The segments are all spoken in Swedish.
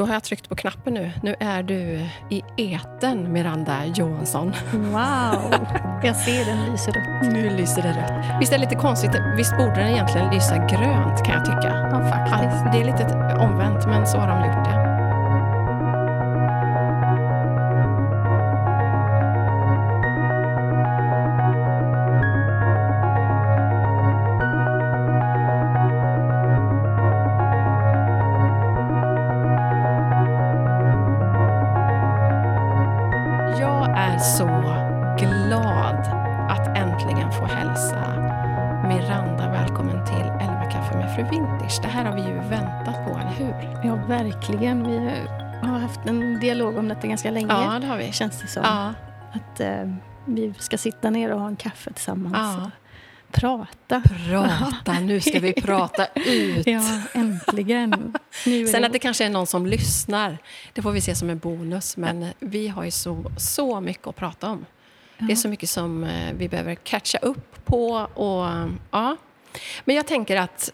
Då har jag tryckt på knappen nu. Nu är du i eten Miranda Johansson. Wow! Jag ser den lyser rött. Nu lyser det rött. Visst är det lite konstigt? Visst borde den egentligen lysa grönt kan jag tycka. Ja, faktiskt. Det är lite omvänt, men så har de gjort det. Känns det som. Ja, Att eh, vi ska sitta ner och ha en kaffe tillsammans Ja. prata. prata, nu ska vi prata ut. Ja, äntligen. Sen att det kanske är någon som lyssnar, det får vi se som en bonus. Men vi har ju så, så mycket att prata om. Det är så mycket som eh, vi behöver catcha upp på. Och, ja. Men jag tänker att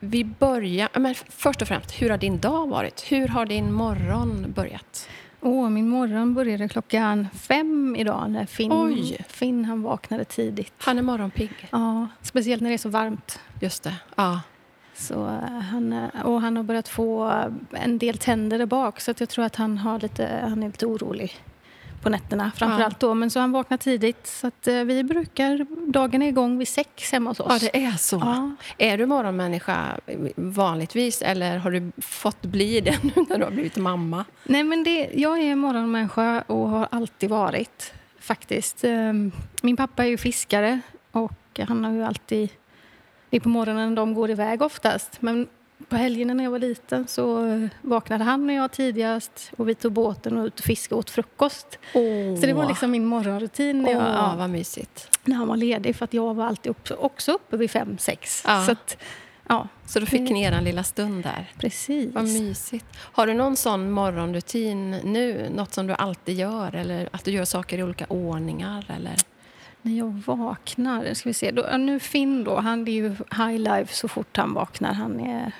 vi börjar... ja, Men först och främst, hur har din dag varit? Hur har din morgon börjat? Åh, min morgon började klockan fem idag när Finn, Oj. Finn han vaknade tidigt. Han är morgonpigg. Ja, speciellt när det är så varmt. Just det. Ja. Så eh, han, eh, och han har börjat få en del tänder där bak så att jag tror att han, har lite, han är lite orolig på nätterna framför Ja. då. Men så han vaknar tidigt så att eh, vi brukar, dagen är igång vid sex hemma hos oss. ja, det är så. Ja. Är du morgonmänniska vanligtvis eller har du fått bli det nu när du har blivit mamma? Nej men det, jag är morgonmänniska och har alltid varit faktiskt. Ehm, Min pappa är ju fiskare och han har ju alltid, det är på morgonen de går iväg oftast. Men på helgerna när jag var liten så vaknade han och jag tidigast och vi tog båten och ut och fiskade och åt frukost. Så det var liksom min morgonrutin när, jag, ja, vad mysigt. när han var ledig för att jag var alltid upp, också uppe vid fem, sex. Ja. Så att, ja, Så då fick ni er en lilla stund där. precis. Vad mysigt. Har du någon sån morgonrutin nu? Något som du alltid gör? Eller att du gör saker i olika ordningar? Eller? När jag vaknar, ska vi se. Då, nu Finn då, han är ju high life så fort han vaknar. Han är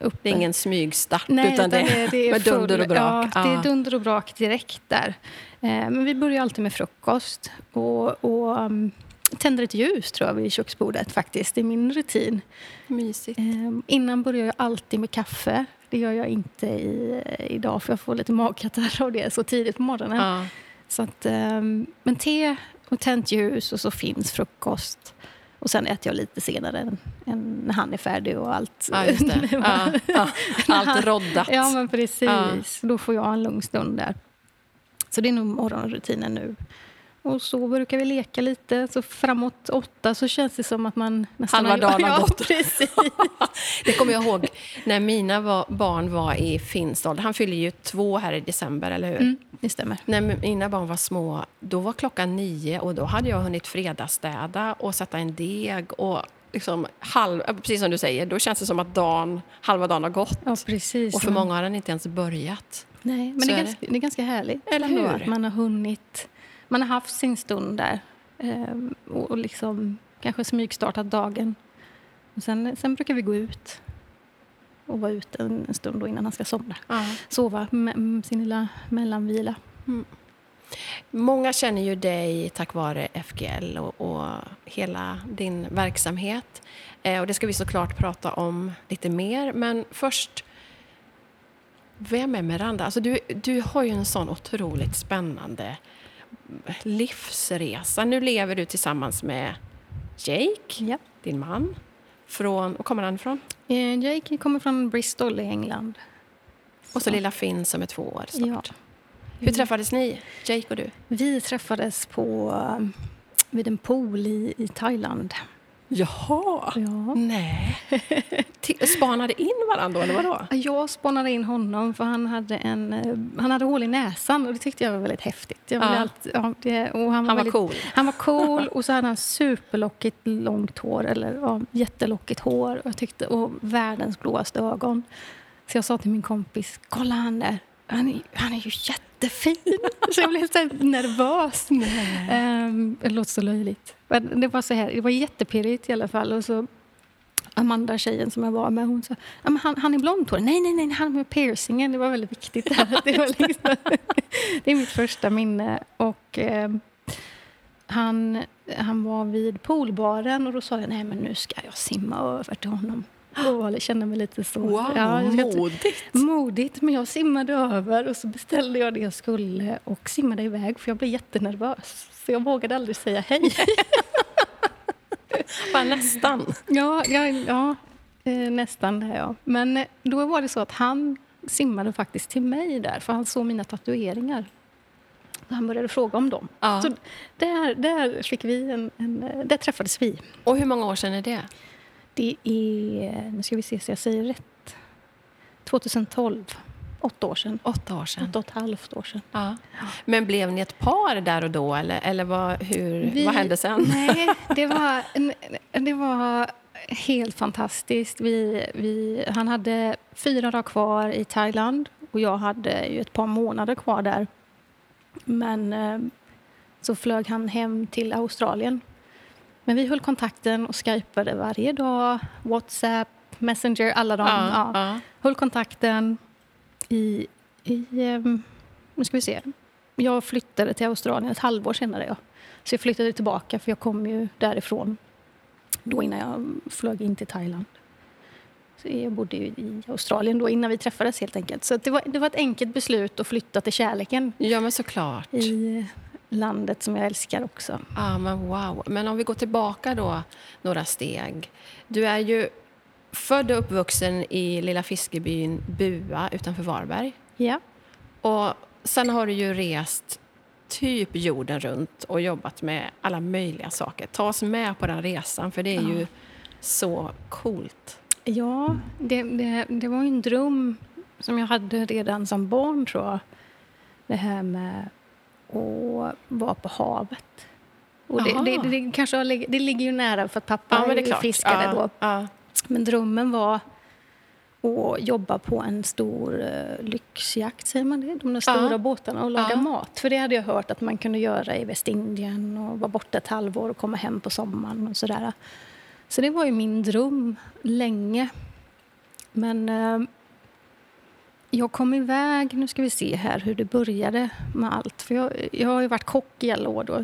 uppe. Det är ingen smygstart, Nej, utan det är, det är med dunder och brak. Ja, det är dunder och brak direkt där. Eh, men vi börjar alltid med frukost och, och um, tänder ett ljus tror jag vid köksbordet faktiskt. Det är min rutin. Mysigt. Eh, innan börjar jag alltid med kaffe. Det gör jag inte i, idag för jag får lite magkatarr av det så tidigt på morgonen. Ja. Så att, ehm, men te och tänt ljus och så finns frukost. Och sen äter jag lite senare än, än när han är färdig och allt. Ja. Ja, ja. Allt roddat. Ja, men precis. Då får jag en lugn stund där. Så det är nog morgonrutinen nu. Och så brukar vi leka lite. Så framåt åtta så känns det som att man nästan Halva dagen har gått. Precis. Det kommer jag ihåg när mina var, barn var i Finns ålder. Han fyller ju två här i december, eller hur? Mm, det stämmer. När mina barn var små, då var klockan nio och då hade jag hunnit fredagsstäda och sätta en deg och liksom halv, precis som du säger, då känns det som att dagen, halva dagen har gått. Ja, precis. Och för många har den inte ens börjat. Nej, men det är, är ganska, det är ganska härligt. Eller hur? Att man har hunnit, man har haft sin stund där ehm, och liksom kanske smygstartat dagen. Och sen, sen brukar vi gå ut och vara ute en, en stund då innan han ska somna. Ja. Sova med, sin lilla mellanvila. Många känner ju dig tack vare FGL och, och hela din verksamhet. Eh, och det ska vi såklart prata om lite mer. Men först, vem är Miranda? Alltså du, du har ju en sån otroligt spännande livsresa. Nu lever du tillsammans med Jake, Ja. din man. Från, var kommer han ifrån? Eh, Jake kommer från Bristol i England. Och så lilla Finn som är två år snart. Ja. Hur träffades ni, Jake och du? Vi träffades på, um, vid en pool i, i Thailand. Jaha! Ja. Nej. Spanade in varandra eller vadå? Jag spånade in honom för han hade, en, eh, han hade hål i näsan och det tyckte jag var väldigt häftigt. Jag Ja. alltid, ja, det, och han, var Han var väldigt, cool. Han var cool och så hade han superlockigt långt hår, eller ja, jättelockigt hår och, jag tyckte, och världens blåaste ögon. Så jag sa till min kompis, kolla han där, han är, han är ju jättefin. Så jag blev så nervös. Um, det låter så löjligt. Men det var så här, det var jättepirrigt i alla fall. Och så Amanda, tjejen som jag var med, hon sa han, han är blondhårig. Nej, nej, nej, han med piercingen. Det var väldigt viktigt. Där. Det, var liksom, det är mitt första minne. Och, eh, han, han var vid poolbaren och då sa jag nej men nu ska jag simma över till honom. Och kände mig lite så. Wow, ja, modigt! Modigt, men jag simmade över och så beställde jag det jag skulle och simmade iväg för jag blev jättenervös. Så jag vågade aldrig säga hej. Bara nästan. Ja, ja, ja eh, nästan det, ja. Men eh, då var det så att han simmade faktiskt till mig där, för han såg mina tatueringar. Han började fråga om dem. Ja. Så där, där, fick vi en, en, eh, där träffades vi. Och hur många år sedan är det? Det är, nu ska vi se så jag säger rätt, 2012. Åtta år sedan. Åtta år sedan. Åtta och ett halvt år sedan. Ja. Men blev ni ett par där och då, eller, eller vad, hur, vi, vad hände sen? Nej, det var, det var helt fantastiskt. Vi, vi, han hade fyra dagar kvar i Thailand och jag hade ju ett par månader kvar där. Men eh, så flög han hem till Australien. Men vi höll kontakten och skypade varje dag. Whatsapp, Messenger, alla de. Ja, ja. Höll kontakten i... i um, nu ska vi se. Jag flyttade till Australien ett halvår senare. Ja. Så jag flyttade tillbaka, för jag kom ju därifrån då innan jag flög in till Thailand. Så jag bodde i Australien då innan vi träffades helt enkelt. Så det var, det var ett enkelt beslut att flytta till kärleken. Ja, men såklart. I landet som jag älskar också. Ja, men wow. Men om vi går tillbaka då några steg. Du är ju född och uppvuxen i lilla fiskebyn Bua utanför Varberg. Ja. Och sen har du ju rest typ jorden runt och jobbat med alla möjliga saker. Ta oss med på den resan, för det är ja. ju så coolt. Ja, det, det, det var en dröm som jag hade redan som barn, tror jag. Det här med att vara på havet. Och det, det, det, kanske det ligger ju nära, för att pappa ja, är fiskare ja, då. Ja. Men drömmen var att jobba på en stor uh, lyxjakt, säger man det? De där stora båtarna och laga mat. För det hade jag hört att man kunde göra i Västindien och vara borta ett halvår och komma hem på sommaren och sådär. Så det var ju min dröm länge. Men uh, jag kom iväg, nu ska vi se här hur det började med allt. För jag, jag har ju varit kock i alla år. Då.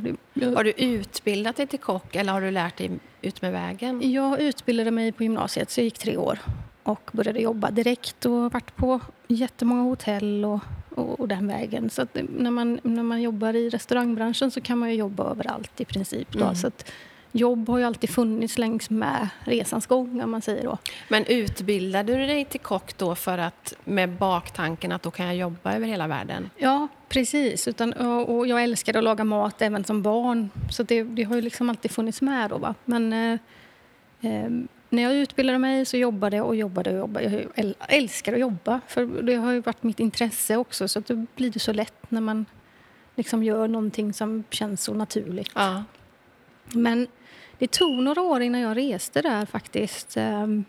Har du utbildat dig till kock eller har du lärt dig ut med vägen? Jag utbildade mig på gymnasiet, så jag gick tre år och började jobba direkt och varit på jättemånga hotell och, och, och den vägen. Så när, man, när man jobbar i restaurangbranschen så kan man ju jobba överallt i princip. Då. Mm. Så att, jobb har ju alltid funnits längs med resans gång, om man säger då. Men utbildade du dig till kock då för att med baktanken att då kan jag jobba över hela världen? Ja, precis. Utan, och jag älskade att laga mat även som barn, så det, det har ju liksom alltid funnits med då. Va? Men eh, eh, när jag utbildade mig så jobbade jag och jobbade och jobbade. Jag älskar att jobba, för det har ju varit mitt intresse också, så då blir det så lätt när man liksom gör någonting som känns så naturligt. Ja. Men det tog några år innan jag reste där faktiskt. Ehm,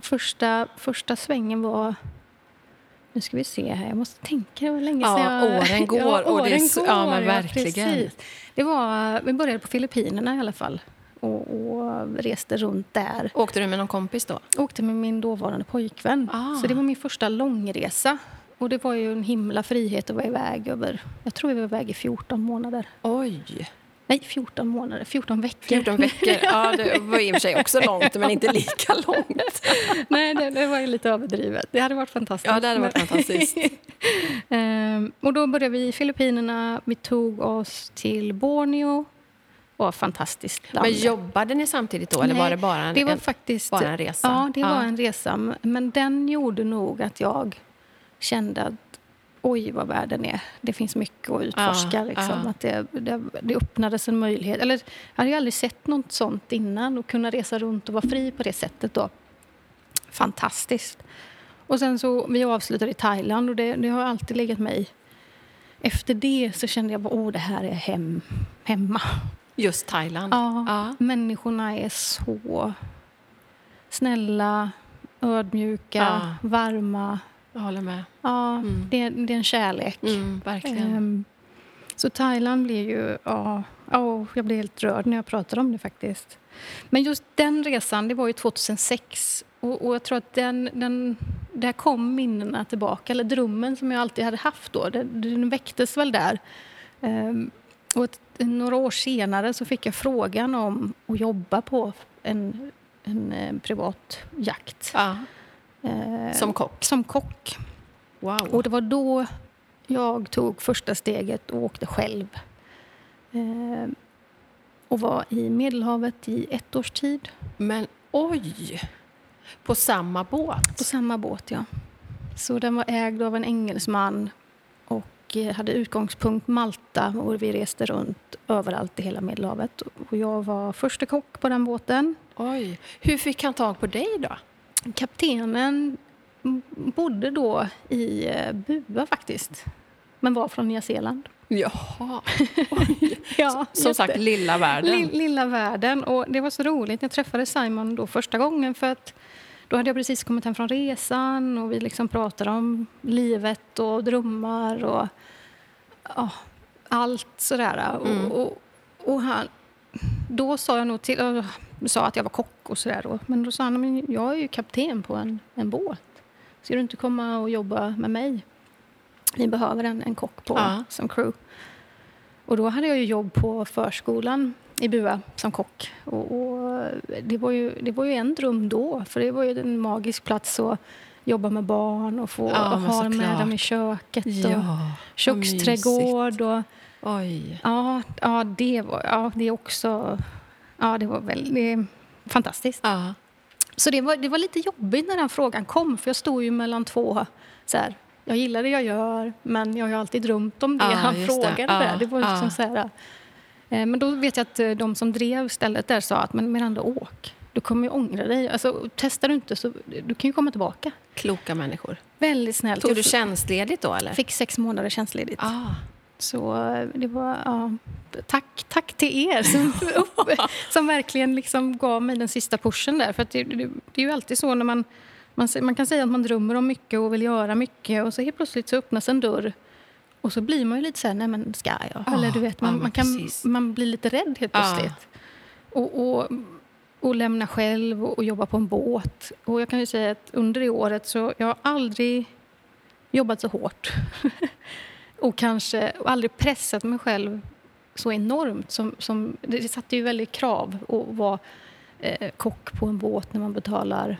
första, första svängen var... Nu ska vi se här, jag måste tänka, det var länge sedan ja, jag... Åren går. Ja, och det går, ja, men verkligen. Ja, det var, vi började på Filippinerna i alla fall och, och, reste runt där. Åkte du med någon kompis då? Åkte med min dåvarande pojkvän. Ah. Så det var min första långresa. Och det var ju en himla frihet att vara iväg över, jag tror vi var iväg i 14 månader. Oj! Nej, 14 månader. 14 veckor. 14 veckor. Ja, det var i och för sig också långt, men inte lika långt. Nej, det, det var ju lite överdrivet. Det hade varit fantastiskt. Ja, det hade varit fantastiskt. ehm, och då började vi i Filippinerna. Vi tog oss till Borneo. Det var fantastiskt land. Men jobbade ni samtidigt då, eller Nej, var det bara en, det var faktiskt, bara en resa? Ja, det ja. var en resa. Men den gjorde nog att jag kände att oj vad världen är. Det finns mycket att utforska. Ja, liksom. ja. Att det, det, det öppnades en möjlighet. Eller, jag hade aldrig sett något sånt innan. Att kunna resa runt och vara fri på det sättet. Då. Fantastiskt. Och sen så, vi avslutade i Thailand och det, det har alltid legat mig. Efter det så kände jag att oh, det här är hem, hemma. Just Thailand? Ja, ja. Människorna är så snälla, ödmjuka, ja. varma. Jag håller med. Ja, mm. det, det, är en kärlek. Mm, verkligen. Um, Så Thailand blir ju... Ja, ja, jag blir helt rörd när jag pratar om det faktiskt. Men just den resan, det var ju 2006. Och, och jag tror att den, den, där kom minnena tillbaka, eller drömmen som jag alltid hade haft då. Den, den väcktes väl där. Ehm, och ett, några år senare så fick jag frågan om att jobba på en, en, en eh, privat jakt. Ja. Ehm, som kock? Som kock. Wow. Och det var då jag tog första steget och åkte själv. Ehm, och var i Medelhavet i ett års tid. Men oj! På samma båt? På samma båt, ja. Så den var ägd av en engelsman och eh, hade utgångspunkt Malta och vi reste runt överallt i hela Medelhavet. Och jag var första kock på den båten. Oj. Hur fick han tag på dig då? Kaptenen bodde då i eh, Bua faktiskt, men var från Nya Zeeland. Jaha. ja, Som sagt, lilla världen. lilla världen. Och det var så roligt. Jag träffade Simon då första gången för att då hade jag precis kommit hem från resan och vi liksom pratade om livet och drömmar och ja, allt sådär. Mm. Och, och, och, han, då sa jag nog till, sa att jag var kock och sådär. Men då sa han, men jag är ju kapten på en, en båt. Ska du inte komma och jobba med mig? Vi behöver en, en kock på ja. som crew. Och då hade jag ju jobb på förskolan i Bua som kock. Och, och, det, var ju, det var ju en dröm då, för det var ju en magisk plats att jobba med barn och få ja, ha med dem i köket. Ja, och köksträdgård. Och, Oj. Ja, ja, det var ja, det också... Ja, det var väldigt fantastiskt. Ja. Så det var, det var lite jobbigt när den frågan kom, för jag stod ju mellan två så här, jag gillar det jag gör, men jag har alltid drömt om det ah, han frågade. Det. Ah, det var liksom så här, eh, men då vet jag att eh, de som drev stället där sa att men Miranda, åk. Du kommer ju ångra dig. Alltså, testar du inte så du kan ju komma tillbaka. Kloka människor. Väldigt snällt. Tog du tjänstledigt då? Eller? fick sex månader tjänstledigt. Ah. Så eh, det var, ja, tack, tack till er som, som verkligen liksom gav mig den sista pushen där. För det, det, det, är ju alltid så när man man, man kan säga att man drömmer om mycket och vill göra mycket och så helt plötsligt så öppnas en dörr och så blir man ju lite så här, nej men ska jag? Oh, Eller du vet, man, ja, man, kan, man blir lite rädd helt plötsligt. Oh. Och, och, och lämna själv och, och, jobba på en båt. Och jag kan ju säga att under det året så jag har aldrig jobbat så hårt. och kanske och aldrig pressat mig själv så enormt. Som, som, det satte ju väldigt krav att vara eh, kock på en båt när man betalar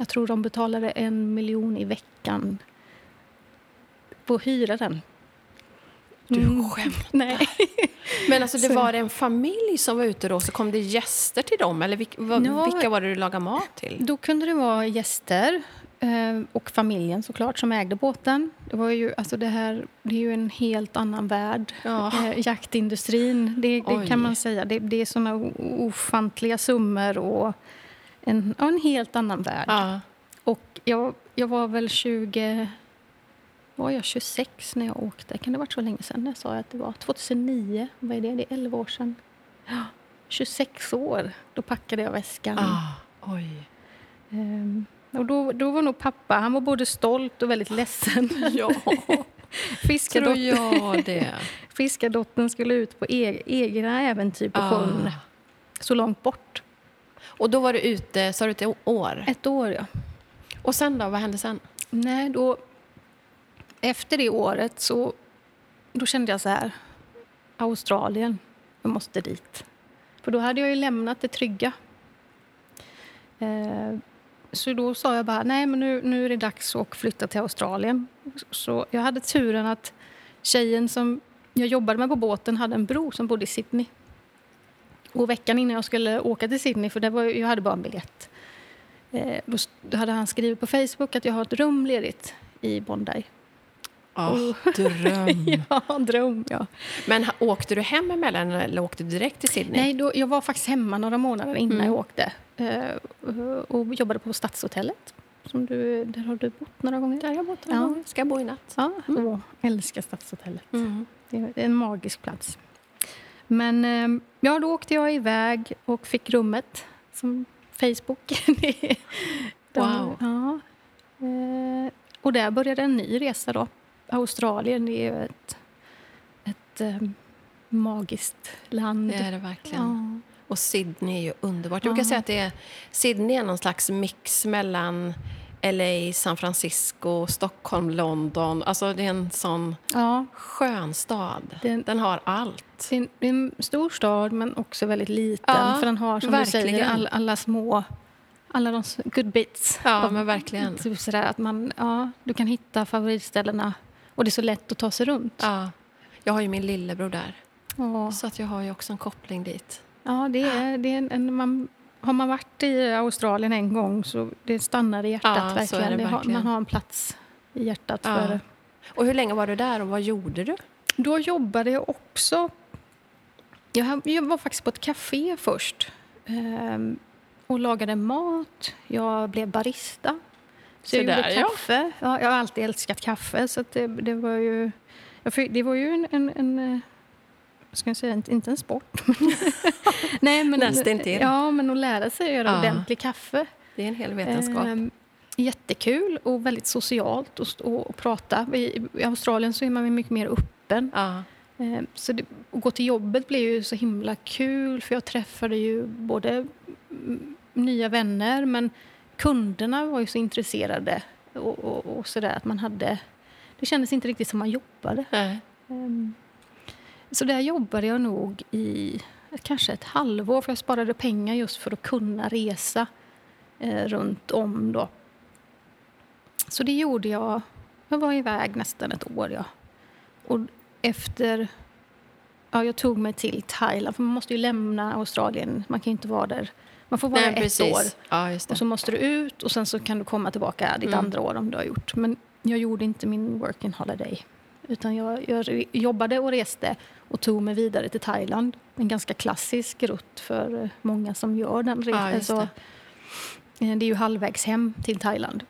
jag tror de betalade en miljon i veckan på hyran. Du mm. skämtar? Nej. Men alltså det var en familj som var ute då, så kom det gäster till dem? Eller vilka, vilka var det du lagade mat till? Då kunde det vara gäster och familjen såklart som ägde båten. Det, var ju, alltså det, här, det är ju en helt annan värld. Ja. Eh, jaktindustrin, det, det kan man säga. Det, det är såna ofantliga summor och en, en helt annan värld. Ja. Och jag, jag var väl 20... Var jag 26 när jag åkte? Kan det ha varit så länge sedan? Jag sa att det var 2009. Vad är det? Det är 11 år sedan. 26 år. Då packade jag väskan. Ah, oj. Um, och då, då var nog pappa, han var både stolt och väldigt ledsen. ja, Fiskardottern, tror jag det. Fiskardottern skulle ut på e egna äventyr på ah. sjön. Så långt bort. Och då var du ute, sa du ett år? Ett år, ja. Och sen då, vad hände sen? Nej, då... Efter det året så... Då kände jag så här, Australien, jag måste dit. För då hade jag ju lämnat det trygga. Eh, så då sa jag bara, nej men nu, nu är det dags att flytta till Australien. Så jag hade turen att tjejen som jag jobbade med på båten hade en bror som bodde i Sydney. Och veckan innan jag skulle åka till Sydney, för det var, jag hade bara en biljett, eh, då hade han skrivit på Facebook att jag har ett rum ledigt i Bondi. Oh, dröm! ja, dröm. Ja. Men åkte du hem emellan eller åkte du direkt till Sydney? Nej, då, jag var faktiskt hemma några månader innan mm. jag åkte eh, och jobbade på Stadshotellet. Som du, där har du bott några gånger? Där har jag bott några ja. gånger. Ska jag bo i natt? Ja, mm. och älskar Stadshotellet. Mm. Det är en magisk plats. Men ehm, ja, då åkte jag iväg och fick rummet som Facebook. wow. Ja. Eh, och där började en ny resa då. Australien är ett, ett ett eh, magiskt land. Det är det verkligen. Ja. Och Sydney är ju underbart. Jag kan säga att det är, Sydney är någon slags mix mellan LA, San Francisco, Stockholm, London. Alltså det är en sån Ja, skön stad. Den- Den har allt. det är en- det är en stor stad men också väldigt liten. Ja, för den har som verkligen. du säger all, alla små, alla de good bits. Ja, men verkligen. Typ sådär att man, ja, du kan hitta favoritställena och det är så lätt att ta sig runt. Ja. Jag har ju min lillebror där, Ja, så att jag har ju också en koppling dit. ja det är, det är en, en, man, har man varit i Australien en gång så det stannar i hjärtat Ja, så är verkligen. det verkligen. man har en plats i hjärtat Ja. för. Och hur länge var du där och vad gjorde du? Då jobbade jag också... Jag jag var faktiskt på ett café först ehm, och lagade mat. Jag blev barista. Så jag gjorde kaffe. Ja, jag har alltid älskat kaffe. Så det, det var ju... Det var ju en... en, en eh, ska jag säga? Inte- en sport. Nej, men, Nästintill. Ja, men att lära sig att göra Ja. ordentlig kaffe. Det är en hel vetenskap. Ehm, jättekul och väldigt socialt att stå och prata. I, I Australien så är man mycket mer öppen. ja. Ehm, så det, att gå till jobbet blev ju så himla kul för jag träffade ju både nya vänner men kunderna var ju så intresserade och, och, och sådär att man hade... Det kändes inte riktigt som man jobbade. Nej. Ehm, Så där jobbade jag nog i kanske ett halvår för jag sparade pengar just för att kunna resa eh, runt om då. Så det gjorde jag. Jag var iväg nästan ett år. Ja. Och efter... Ja, jag tog mig till Thailand för man måste ju lämna Australien. Man kan ju inte vara där. Man får vara Nej, ett precis. år. Ja, det. Och så måste du ut och sen så kan du komma tillbaka ditt Mm. andra år om du har gjort. Men jag gjorde inte min working holiday. Utan jag, jag jobbade och reste och tog mig vidare till Thailand. En ganska klassisk rutt för eh, många som gör den resan. Ja, just Så, eh, det är ju halvvägs hem till Thailand.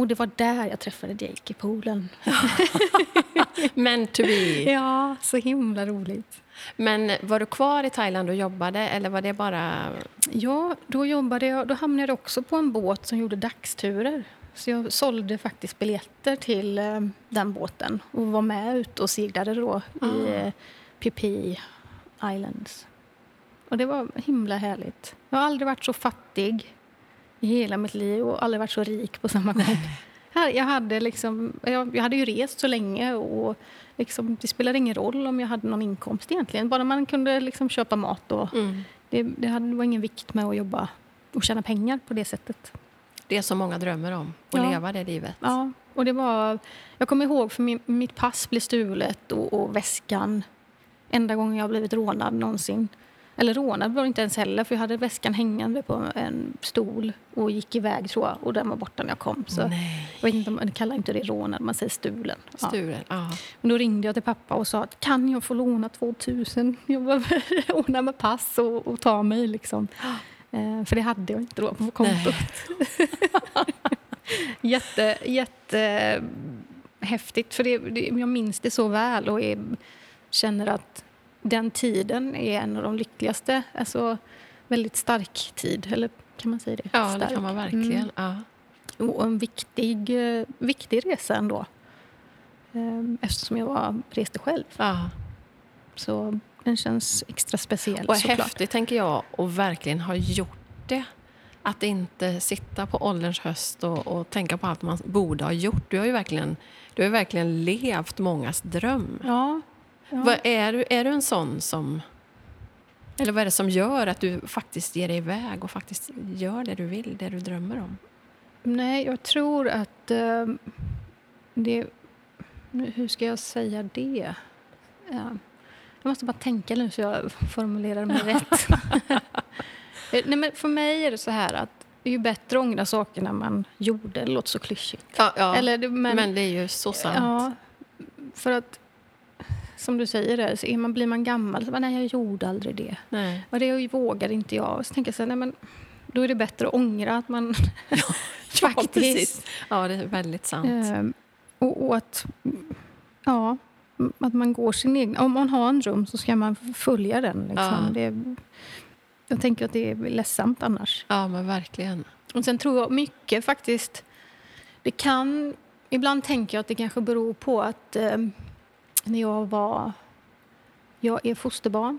Och det var där jag träffade Jake i poolen. Meant to be. Ja, så himla roligt. Men var du kvar i Thailand och jobbade eller var det bara... Ja, då jobbade jag, då hamnade jag också på en båt som gjorde dagsturer. Så jag sålde faktiskt biljetter till eh, den båten och var med ut och seglade då i Ah. eh, Phi Islands. Och det var himla härligt. Jag har aldrig varit så fattig i hela mitt liv och aldrig varit så rik på samma gång. Jag hade, liksom, jag, jag hade ju rest så länge och liksom, det spelade ingen roll om jag hade någon inkomst egentligen. Bara man kunde liksom köpa mat och Mm. det, det hade, det var ingen vikt med att jobba och tjäna pengar på det sättet. Det som många drömmer om, att Ja. leva det livet. Ja, och det var... Jag kommer ihåg för min, mitt pass blev stulet och, och väskan. Enda gången jag blivit rånad någonsin. Eller rånad var det inte ens heller för jag hade väskan hängande på en stol och gick iväg tror jag och den var borta när jag kom. Så Nej. jag vet inte man kallar inte det rånad, man säger stulen. Ja. Sturen, ja. Men då ringde jag till pappa och sa att kan jag få låna 2000? Jag behöver ordna med pass och, och ta mig liksom. Eh, för det hade jag inte då på kontot. jätte, jätte häftigt. För det, det, jag minns det så väl och är, känner att den tiden är en av de lyckligaste. Alltså väldigt stark tid, eller kan man säga det? Ja, det Stark. kan man verkligen. Mm. Ja. Och en viktig, eh, viktig resa ändå. Eh, Eftersom jag var, reste själv. Ja. Så den känns extra speciell Och såklart. häftigt, tänker jag, och verkligen ha gjort det. Att inte sitta på ålderns höst och, och tänka på allt man borde ha gjort. Du har ju verkligen, du har verkligen levt mångas dröm. Ja. Ja. Vad, är, du, är du en sån som... Eller vad är det som gör att du faktiskt ger dig iväg och faktiskt gör det du vill, det du drömmer om? Nej, jag tror att eh, det... Hur ska jag säga det? Ja. Jag måste bara tänka nu så jag formulerar mig rätt. Eh, Nej, men för mig är det så här att det är ju bättre att ångra saker när man gjorde. Det låter så klyschigt. Ja, ja. Eller, men, men, det är ju så sant. Ja, för att som du säger, där, så är man, blir man gammal så bara, nej jag gjorde aldrig det. Nej. Och det vågade inte jag. Så tänker jag så här, nej men då är det bättre att ångra att man faktiskt... precis. Ja, det är väldigt sant. Ehm, och, och att, ja, att man går sin egen... Om man har en dröm så ska man följa den. Liksom. Ja. Det, jag tänker att det är ledsamt annars. Ja, men verkligen. Och sen tror jag mycket faktiskt... Det kan... Ibland tänker jag att det kanske beror på att... ehm, när jag var... Jag är fosterbarn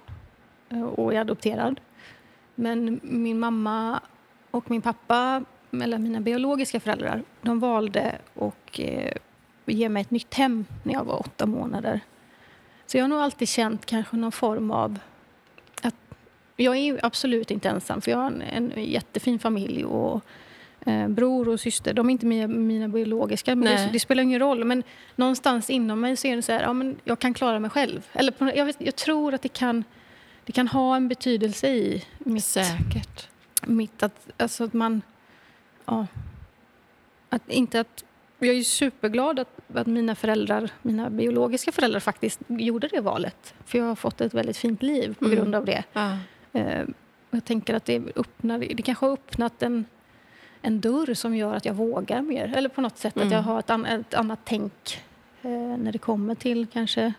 eh, och är adopterad. Men min mamma och min pappa, eller mina biologiska föräldrar, de valde att eh, ge mig ett nytt hem när jag var åtta månader. Så jag har nog alltid känt kanske någon form av att jag är absolut inte ensam för jag har en, en jättefin familj och eh, bror och syster. De är inte mina, mina biologiska, men det, det, spelar ingen roll. Men någonstans inom mig så är det så här, ja, men jag kan klara mig själv. Eller på, jag, vet, jag tror att det kan, det kan ha en betydelse i mitt... Säkert. Mitt att, alltså att man... Ja, att inte att jag är superglad att, att, mina föräldrar, mina biologiska föräldrar faktiskt gjorde det valet. För jag har fått ett väldigt fint liv på mm. grund av det. Ja. Uh, jag tänker att det, öppnar, det kanske har öppnat en, en dörr som gör att jag vågar mer. Eller på något sätt mm. att jag mm. har ett, an, ett annat tänk uh, när det kommer till kanske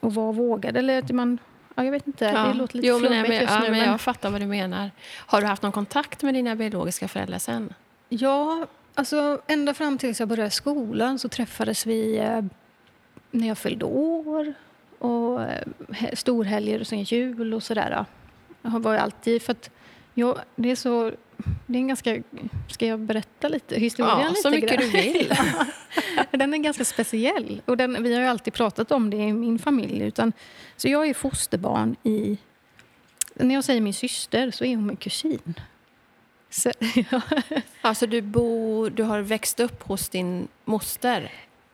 att vara vågad. Eller att man Ja, jag vet inte, ja. det låter lite jo, men, men, ja, nu, men jag fattar vad du menar. Har du haft någon kontakt med dina biologiska föräldrar sen? Ja, Alltså, ända fram tills jag började skolan så träffades vi eh, när jag fyllde år och eh, storhelger och sen jul och sådär. Jag var ju alltid... För att jag, det är så... Det är en ganska... Ska jag berätta lite? Historien ja, lite? så mycket du vill. den är ganska speciell. Och den, vi har ju alltid pratat om det i min familj. Utan, så jag är fosterbarn i... När jag säger min syster så är hon min kusin. Så, ja. Alltså du, bor, du har växt upp hos din moster?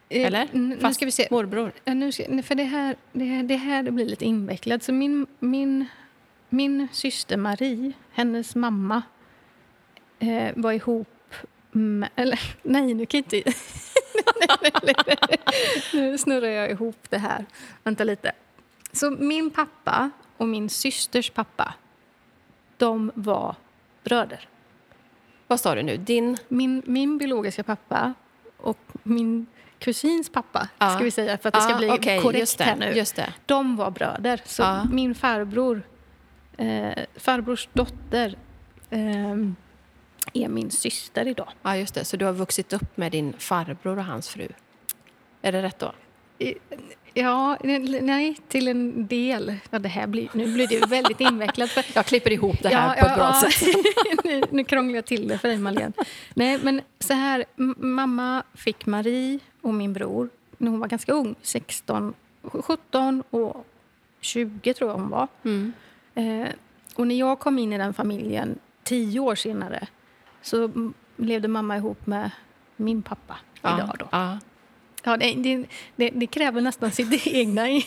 Eh, Eller? Nu Fast ska vi se. morbror? nu ska, för det här, det, här, det här det blir lite invecklat. Så min, min, min syster Marie, hennes mamma, eh, var ihop med... Eller, nej, nu kan inte... nu snurrar jag ihop det här. Vänta lite. Så min pappa och min systers pappa, de var bröder. Vad sa du nu? Din... Min, min biologiska pappa och min kusins pappa, ja. ska vi säga, för att det ska bli okay, korrekt det, här nu. De var bröder. Så ja. min farbror, eh, farbrors dotter eh, är min syster idag. Ja, just det. Så du har vuxit upp med din farbror och hans fru? Är det rätt då? Ja, nej, till en del. Ja, det här blir, nu blir det väldigt invecklat. För, jag klipper ihop det här ja, på ett bra ja, sätt. nu, nu krånglar jag till det för dig, Malene. Nej, men så här, mamma fick Marie och min bror när hon var ganska ung, 16, 17 och 20 tror jag hon var. Mm. Eh, och när jag kom in i den familjen tio år senare så levde mamma ihop med min pappa ja, idag. Då. Ja. Ja, det, det, det, kräver nästan sitt egna, ja,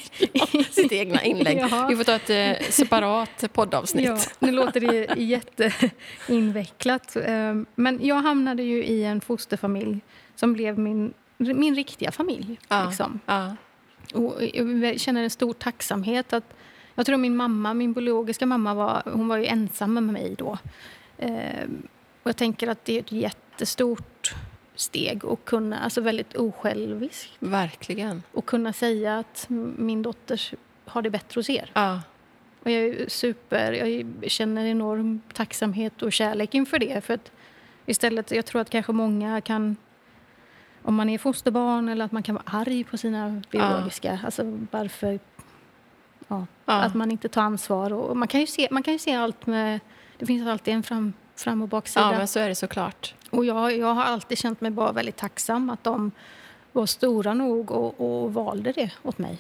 sitt egna inlägg. Ja. Vi får ta ett eh, separat poddavsnitt. Ja, nu låter det jätteinvecklat. Ehm, men jag hamnade ju i en fosterfamilj som blev min, min riktiga familj. Ja. Liksom. Ja. Och jag känner en stor tacksamhet. att Jag tror min mamma, min biologiska mamma var, hon var ju ensam med mig då. Och jag tänker att det är ett jättestort steg och kunna, alltså väldigt osjälvisk. Verkligen. Och kunna säga att min dotter har det bättre hos er. Ja. Och jag är super, jag känner enorm tacksamhet och kärlek inför det. För att istället, jag tror att kanske många kan, om man är fosterbarn eller att man kan vara arg på sina biologiska, ja. alltså varför, ja, ja. att man inte tar ansvar. Och man kan ju se, man kan ju se allt med, det finns alltid en fram, fram och baksida. Ja, men så är det såklart. Och jag, jag har alltid känt mig bara väldigt tacksam att de var stora nog och, och valde det åt mig.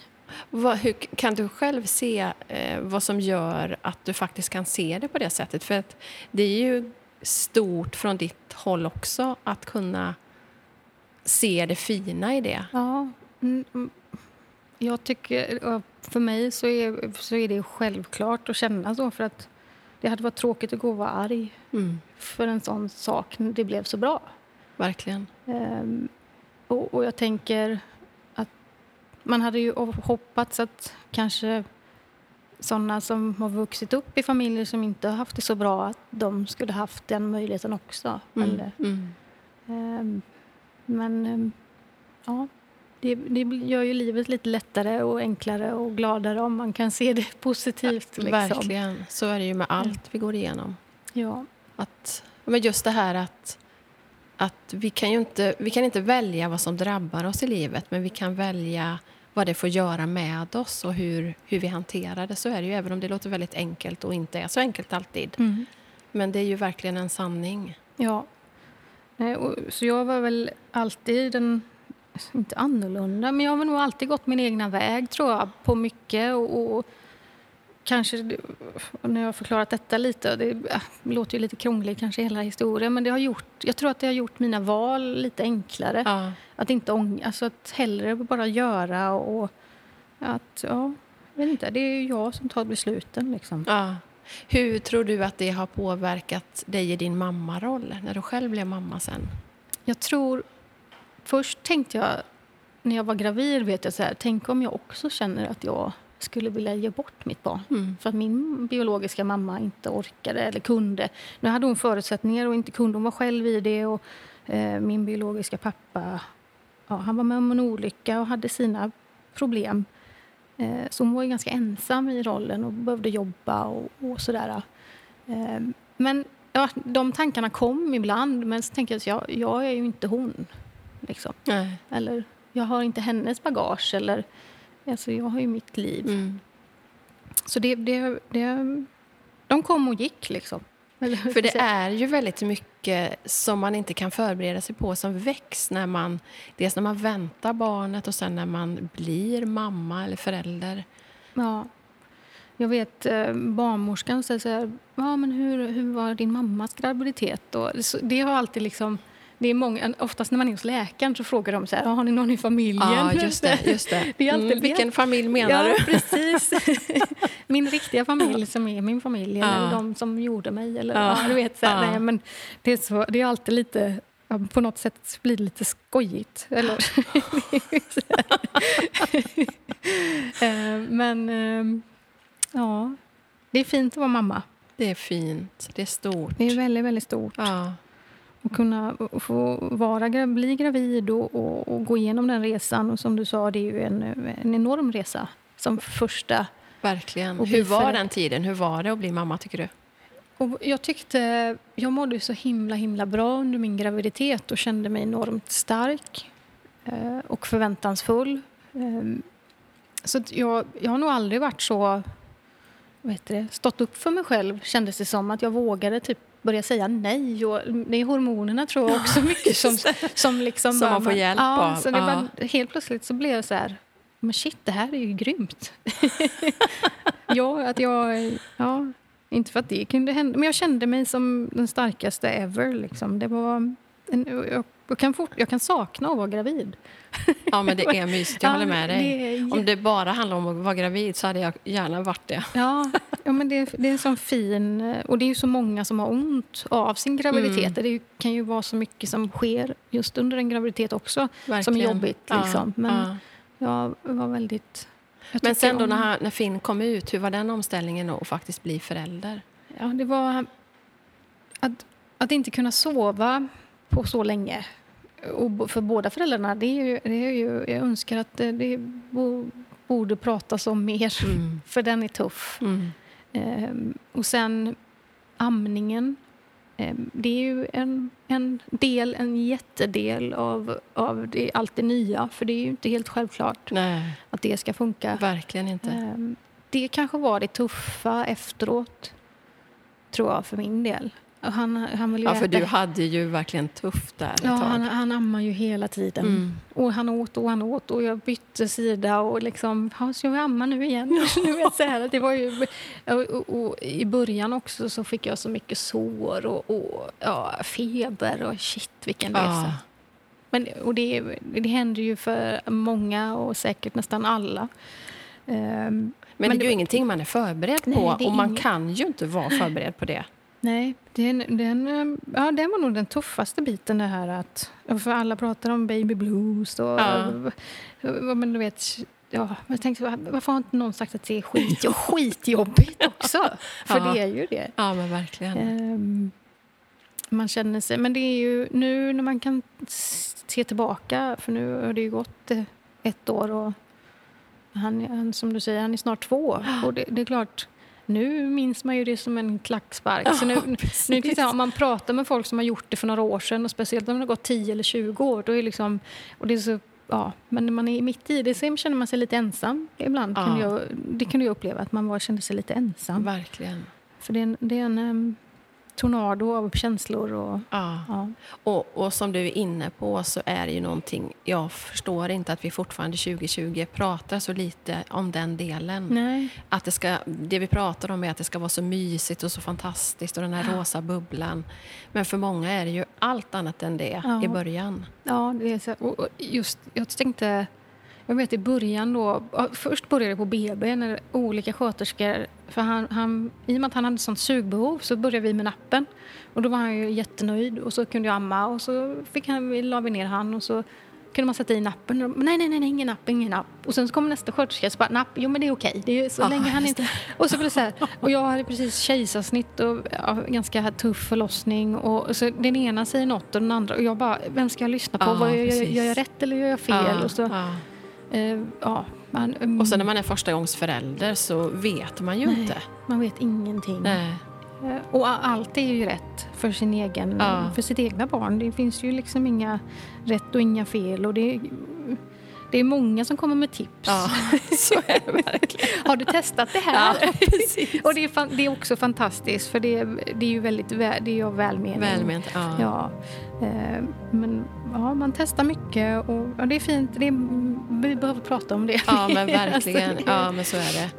Vad, hur, kan du själv se eh, vad som gör att du faktiskt kan se det på det sättet? För att det är ju stort från ditt håll också att kunna se det fina i det. Ja, mm, mm. jag tycker, för mig så är, så är det självklart att känna så. För att det hade varit tråkigt att gå och vara arg mm. för en sån sak. Det blev så bra. Verkligen. Um, och, och, jag tänker att man hade ju hoppats att kanske sådana som har vuxit upp i familjer som inte har haft det så bra, att de skulle haft den möjligheten också. Mm. Eller, mm. Um, men um, ja, det, det, gör ju livet lite lättare och enklare och gladare om man kan se det positivt. Liksom. Verkligen. Så är det ju med allt vi går igenom. Ja. Att, men just det här att, att vi, kan ju inte, vi kan inte välja vad som drabbar oss i livet men vi kan välja vad det får göra med oss och hur, hur vi hanterar det så är det ju, även om det låter väldigt enkelt och inte är så enkelt alltid. Mm. Men det är ju verkligen en sanning. Ja. Nej, och, så jag var väl alltid den, inte annorlunda, men jag har nog alltid gått min egna väg tror jag, på mycket. Och, och kanske, jag har förklarat detta lite, det äh, låter ju lite krångligt kanske hela historien, men det har gjort, jag tror att det har gjort mina val lite enklare. Ja. Att inte ång- alltså att hellre bara göra och att, ja, jag vet inte, det är ju jag som tar besluten liksom. Ja. Hur tror du att det har påverkat dig i din mammaroll när du själv blev mamma sen? Jag tror... Först tänkte jag, när jag var gravid, vet jag så här, tänk om jag också känner att jag skulle vilja ge bort mitt barn. Mm. För att min biologiska mamma inte orkade eller kunde. Nu hade hon förutsättningar och inte kunde. Hon var själv i det. Och, eh, min biologiska pappa ja, han var med om en olycka och hade sina problem. Eh, så hon var ju ganska ensam i rollen och behövde jobba och, och sådär. Eh, men ja, de tankarna kom ibland, men så tänker jag att jag, jag är ju inte hon. Liksom. Eller jag har inte hennes bagage. Eller, alltså, jag har ju mitt liv. Mm. Så det, det, det, de kom och gick liksom. För det är ju väldigt mycket som man inte kan förbereda sig på som väcks när man, dels när man väntar barnet och sen när man blir mamma eller förälder. Ja. Jag vet eh, barnmorskan säger så här, ja men hur, hur var din mammas graviditet? Och det har alltid liksom, det är många, oftast när man är hos läkaren så frågar de så här, har ni någon i familjen? Ja, just det. Just det. Det är alltid mm, vilken familj menar ja, du? precis. min riktiga familj som är min familj, Ja. eller de som gjorde mig. Eller, Ja. du vet, så här, nej, men det, är så, det är alltid lite, på något sätt blir det lite skojigt. Eller, Eh, men eh, ja, det är fint att vara mamma. Det är fint. Det är stort. Det är väldigt, väldigt stort. Ja. Att kunna få vara, bli gravid och, och, och gå igenom den resan. Och som du sa, det är ju en, en enorm resa som första. Verkligen. Och Hur var den tiden? Hur var det att bli mamma, tycker du? Och jag tyckte, jag mådde så himla, himla bra under min graviditet och kände mig enormt stark eh, och förväntansfull. Eh, så jag, jag har nog aldrig varit så, vad heter det, stått upp för mig själv kändes det som. Att jag vågade typ börja säga nej. Och det är hormonerna tror jag också mycket som, som liksom... Som bara- man får hjälp ja, av. Så det Ja. var, helt plötsligt så blev jag så här, men shit, det här är ju grymt. ja, att jag... Ja, inte för att det kunde hända, men jag kände mig som den starkaste ever. Liksom. Det var en, jag, jag, kan fort, jag kan sakna att vara gravid. Ja, men det är mysigt. Jag Ja, håller med dig. det är Om det bara handlar om att vara gravid så hade jag gärna varit det. Ja, ja men det, det är en sån fin... Och det är ju så många som har ont av sin graviditet. Mm. Det kan ju vara så mycket som sker just under en graviditet också Verkligen. som är jobbigt. Ja, Liksom. Men ja. jag var väldigt... jag Men sen då när, när Finn kom ut, hur var den omställningen då att faktiskt bli förälder? Ja, det var att, att inte kunna sova på så länge. Och för båda föräldrarna, det är ju, det är ju, jag önskar att det, det bo, borde pratas om mer. Mm. För den är tuff. Mm. Ehm, och sen amningen. Ehm, det är ju en, en del, en jättedel av, av det, allt det nya. För det är ju inte helt självklart Nej, att det ska funka. verkligen inte. Ehm, det kanske var det tuffa efteråt, tror jag, för min del. Och Han, han vill Ja, för äta- du hade ju verkligen tufft där Ja, han, han ammar ju hela tiden. Mm. Och han åt och han åt och jag bytte sida och liksom, "Ja, ska vi amma nu igen? Du vet, så här, det var ju, och, och, och I början också så fick jag så mycket sår och, och ja, feber och shit vilken resa. Ja. Men, och det, det händer ju för många och säkert nästan alla. Ehm, Men, Men det är ju det- ingenting man är förberedd Nej, på och man inget- kan ju inte vara förberedd på det. Nej, den, den, eh, ja, den var nog den tuffaste biten det här att... För alla pratar om baby blues och... Ja. Men du vet... Ja, jag tänkte, var- varför har inte någon sagt att det är skit, och skitjobbigt också? För Ja. det är ju det. Ja, men verkligen. Ehm, man känner sig... Men det är ju nu när man kan se tillbaka, för nu har det ju gått ett år och han, han som du säger, han är snart två. Och det, det är klart, nu minns man ju det som en klackspark. Så nu, nu säga, om man pratar med folk som har gjort det för några år sedan och speciellt om det har gått 10 eller 20 år, då är liksom, och det är så ja, men när man är mitt i det så känner man sig lite ensam. Ibland Ja. kunde jag, det kunde jag uppleva, att man var, kände sig lite ensam. Verkligen. För det är en, det är en em, tornado av känslor. Och, Ja. ja. Och, och som du är inne på så är det ju någonting, jag förstår inte att vi fortfarande 2020 pratar så lite om den delen. Nej. Att det, ska, det vi pratar om är att det ska vara så mysigt och så fantastiskt och den här rosa bubblan. Men för många är det ju allt annat än det Ja. i början. Ja, det är så, och just, jag tänkte... Jag vet i början då... Först började det på BB när olika sköterskor... För han, han, I och med att han hade sånt sugbehov så började vi med nappen. Och då var han ju jättenöjd och så kunde jag amma och så fick han, vi la vi ner han och så kunde man sätta i nappen. Och, nej, nej, nej, nej, ingen napp, ingen napp. Och sen så kom nästa sköterska och så bara, napp, jo men det är okej. Det är så Ja, länge han inte... Och så blev det så här, och jag hade precis kejsarsnitt och ja, ganska tuff förlossning. Och så den ena säger något och den andra. Och jag bara, vem ska jag lyssna på? Ja, Vad, gör, gör jag rätt eller gör jag fel? Ja, och, så. Eh, ja, man, mm, och sen när man är första gångs förälder så vet man ju Nej. inte. man vet ingenting. Nej. Eh, Och allt är ju rätt för, sin egen, Ja. för sitt egna barn. Det finns ju liksom inga rätt och inga fel. Och det, det är många som kommer med tips. Ja, så är det verkligen. Har du testat det här? Ja, precis. och det är, fan, det är också fantastiskt för det, är- det är ju väldigt vä, det är välmening. Välment. Ja. Ja, eh, men ja, man testar mycket och ja, det är fint. Det är, vi behöver prata om det. ja, men verkligen. Alltså, det- Ja, men så är det.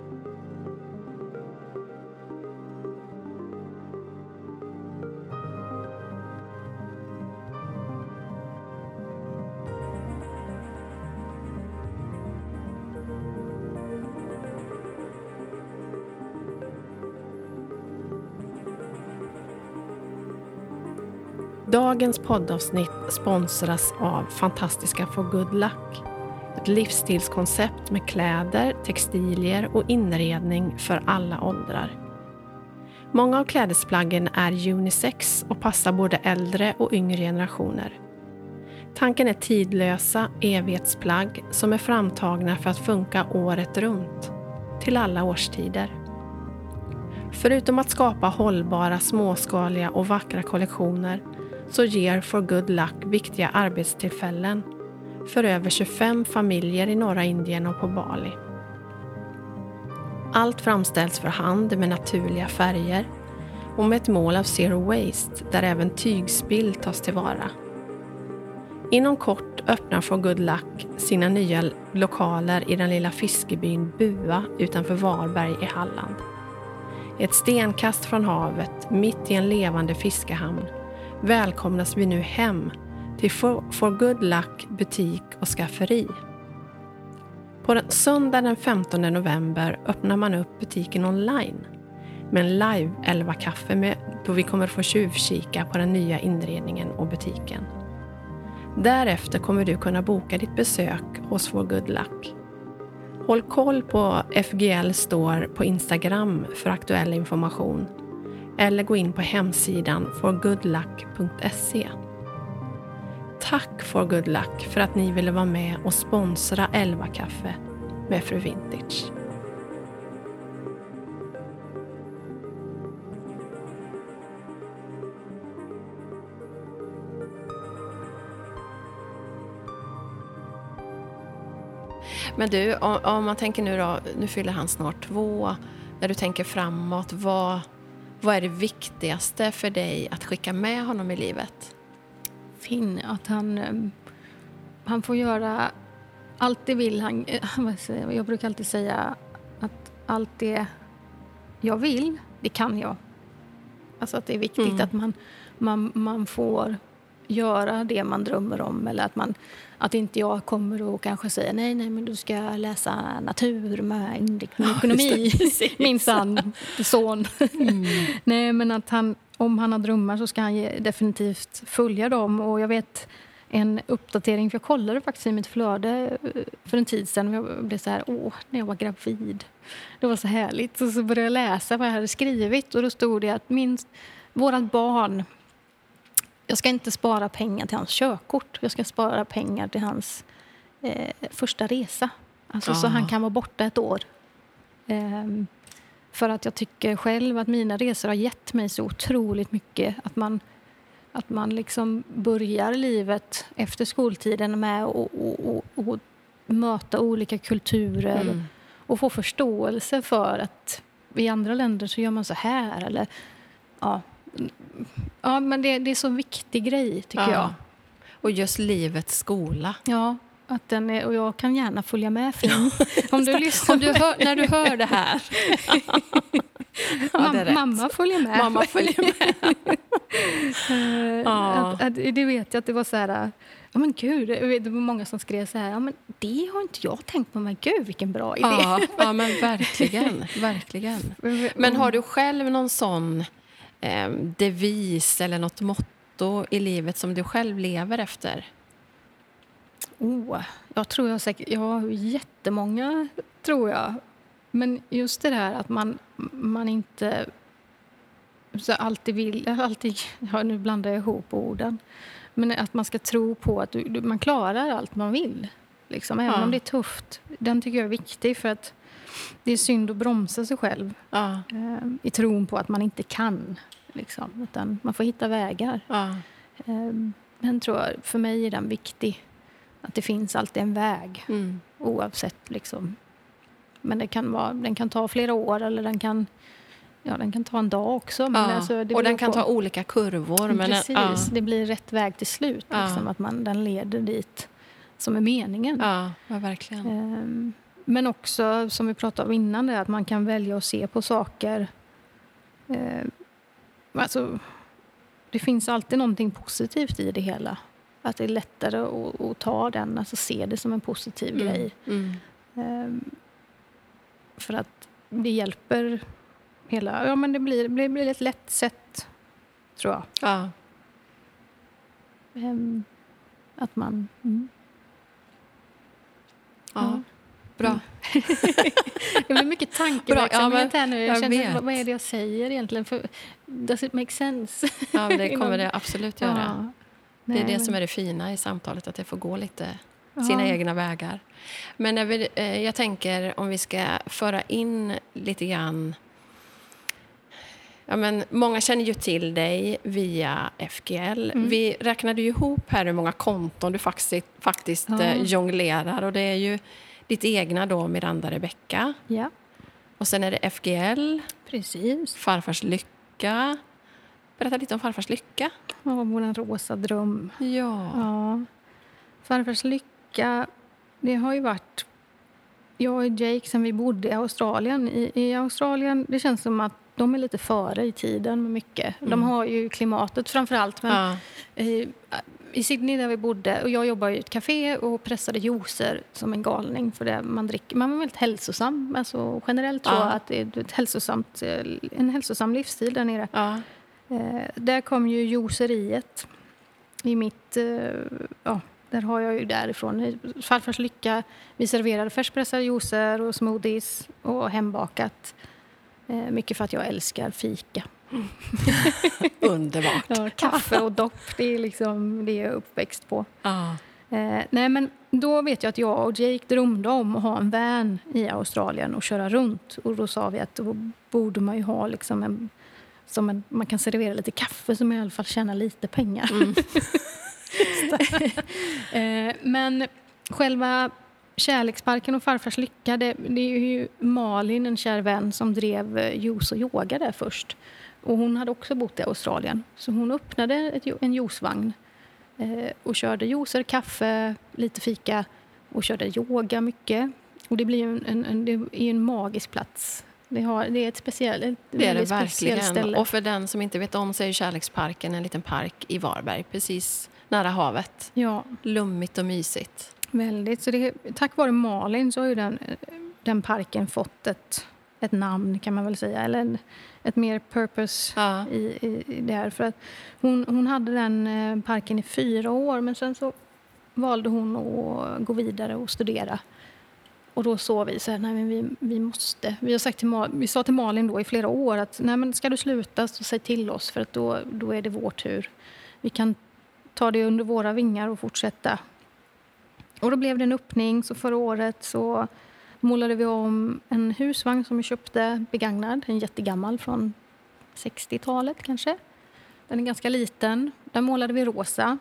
Dagens poddavsnitt sponsras av fantastiska For Good Luck. Ett livsstilskoncept med kläder, textilier och inredning för alla åldrar. Många av klädesplaggen är unisex och passar både äldre och yngre generationer. Tanken är tidlösa evighetsplagg som är framtagna för att funka året runt, till alla årstider. Förutom att skapa hållbara, småskaliga och vackra kollektioner så ger For Good Luck viktiga arbetstillfällen för över 25 familjer i norra Indien och på Bali. Allt framställs för hand med naturliga färger och med ett mål av zero waste där även tygspill tas tillvara. Inom kort öppnar For Good Luck sina nya lokaler i den lilla fiskebyn Bua utanför Varberg i Halland. Ett stenkast från havet, mitt i en levande fiskehamn, välkomnas vi nu hem till For, For Good Luck butik och skafferi. På den, söndag den 15 november öppnar man upp butiken online med en live 11 kaffe med, då vi kommer få tjuvkika på den nya inredningen och butiken. Därefter kommer du kunna boka ditt besök hos For Good Luck. Håll koll på FGL Store på Instagram för aktuell information eller gå in på hemsidan forgoodluck.se. Tack For Good Luck för att ni ville vara med och sponsra 11 kaffe med Fru Vintage. Men du, om, om man tänker nu då, nu fyller han snart två. När du tänker framåt, vad, vad är det viktigaste för dig att skicka med honom i livet? Finn, att han, em, han får göra allt det vill han... eh? Jag brukar alltid säga att allt det jag vill, det kan jag. Alltså att det är viktigt Mm. att man, man, man får göra det man drömmer om eller att, man, att inte jag kommer och kanske säger nej, nej, men du ska läsa natur med inriktning Ja, ekonomi, min son. son. Mm. Nej, men att han, om han har drömmar så ska han ge- definitivt följa dem. Och jag vet en uppdatering, för jag kollade faktiskt i mitt flöde eh, för en tid sedan. och Jag blev så här, åh, när jag var gravid. Det var så härligt. Och så började jag läsa vad jag hade skrivit och då stod det att minst vårat barn jag ska inte spara pengar till hans körkort. Jag ska spara pengar till hans eh, första resa. Alltså så Ah. han kan vara borta ett år. Ehm, för att jag tycker själv att mina resor har gett mig så otroligt mycket. Att man, Att man liksom börjar livet efter skoltiden med att och, och, och möta olika kulturer Mm. och få förståelse för att i andra länder så gör man så här. Eller, ja. Ja, men det, det är så viktig grej, tycker Ja. jag. Och just livets skola. Ja, att den är, och jag kan gärna följa med Finn. Om du lyssnar. Om du hör, när du hör det här. ja, det. Mamma följer med. Mamma följer med. Eh, Ja. att, att, det vet jag att det var så här... Ja, men gud, vet, det var många som skrev så här. Ja, men det har inte jag tänkt på, men gud vilken bra idé. Ja, ja, men verkligen. verkligen. Men har du själv någon sån eh, devis eller något motto i livet som du själv lever efter? Oh, jag tror jag säkert... Jag har jättemånga, tror jag. Men just det där att man, man inte så alltid vill... Alltid, ja, nu blandar jag ihop orden. Men att man ska tro på att du, man klarar allt man vill. Liksom, även Ja. om det är tufft. Den tycker jag är viktig för att det är synd att bromsa sig själv Ja, eh, i tron på att man inte kan. Liksom, man får hitta vägar. ja, Eh, men tror jag, för mig är den viktig. Att det finns alltid en väg mm, oavsett. Liksom. Men det kan vara, den kan ta flera år eller den kan, ja, den kan ta en dag också. Men ja. alltså, det Och den kan på- ta olika kurvor. Men, Precis, Ja, det blir rätt väg till slut. Liksom, att man, den leder dit som är meningen. ja, verkligen. Ehm, Men också, som vi pratade om innan, det, att man kan välja att se på saker. Eh, alltså, det finns alltid någonting positivt i det hela. Att det är lättare att, att ta den, alltså se det som en positiv Mm, grej. mm. Ehm, för att det hjälper hela... Ja, men det blir, det blir, ett lätt sätt, tror jag. Ja, Ehm, att man... Mm. ja. Bra. Det blir mycket tankeverksamhet ja, här nu. Jag, jag känner, vet. vad, är det jag säger egentligen? För, does it make sense? Ja, det kommer det absolut göra. Det är det som är det fina i samtalet, att det får gå lite sina egna vägar. Men när vi, eh, jag tänker om vi ska föra in lite grann... Ja, men många känner ju till dig via FGL. Mm. Vi räknade ju ihop här hur många konton du faktiskt, faktiskt Ja. eh, jonglerar. Och det är ju ditt egna då, Miranda Rebecca. Ja, Och sen är det FGL, precis. Farfars lycka. Berätta lite om Farfars lycka. Ja, vår rosa dröm. Ja. Ja. Farfars lycka, det har ju varit... Jag och Jake, sen vi bodde i Australien. I, I Australien, det känns som att de är lite före i tiden med mycket. De Mm. har ju klimatet framför allt. Men ja. i, I Sydney där vi bodde, och jag jobbade i ett café och pressade juicer som en galning. För det man, dricker, man var väldigt hälsosam. Alltså, generellt tror Ja. jag att det är ett hälsosamt, eh, en hälsosam livsstil där nere. ja. Eh, där kom ju juiceriet i mitt... Eh, ja, där har jag ju därifrån. I Farfars lycka. Vi serverade färskpressade juicer och smoothies och hembakat. Eh, mycket för att jag älskar fika. Underbart. Ja, kaffe och dopp, det är liksom det jag är uppväxt på. Ja. Eh, nej, men då vet jag att jag och Jake drömde om att ha en van i Australien och köra runt. Och då sa vi att då borde man ju ha liksom en, som en, man kan servera lite kaffe som i alla fall tjänar lite pengar. Mm. eh, men själva Kärleksparken och Farfars lycka, det, det är ju Malin, en kär vän, som drev eh, juice och yoga där först. Och hon hade också bott i Australien. Så hon öppnade ett, en juicevagn eh, och körde juicer, kaffe, lite fika och körde yoga mycket. Och det blir en, en, en, det är en magisk plats. Det, har, det är ett speciellt, ett Det är det verkligen. ställe. Och för den som inte vet om så är Kärleksparken en liten park i Varberg, precis nära havet. Ja, Lummigt och mysigt. Väldigt. Så det, tack vare Malin så har den, den parken fått ett, ett namn kan man väl säga. Eller en, ett mer purpose Ja. i, i, i det här. För att hon, hon hade den eh, parken i fyra år men sen så valde hon att gå vidare och studera. Och då såg vi så här, nej men vi, vi måste. Vi, har sagt till Mal, vi sa till Malin då i flera år att nej men ska du sluta så säg till oss för att då, då är det vår tur. Vi kan ta det under våra vingar och fortsätta. Och då blev det en öppning. Så förra året så målade vi om en husvagn som vi köpte begagnad, en jättegammal från 60-talet kanske. Den är ganska liten. Den målade vi rosa.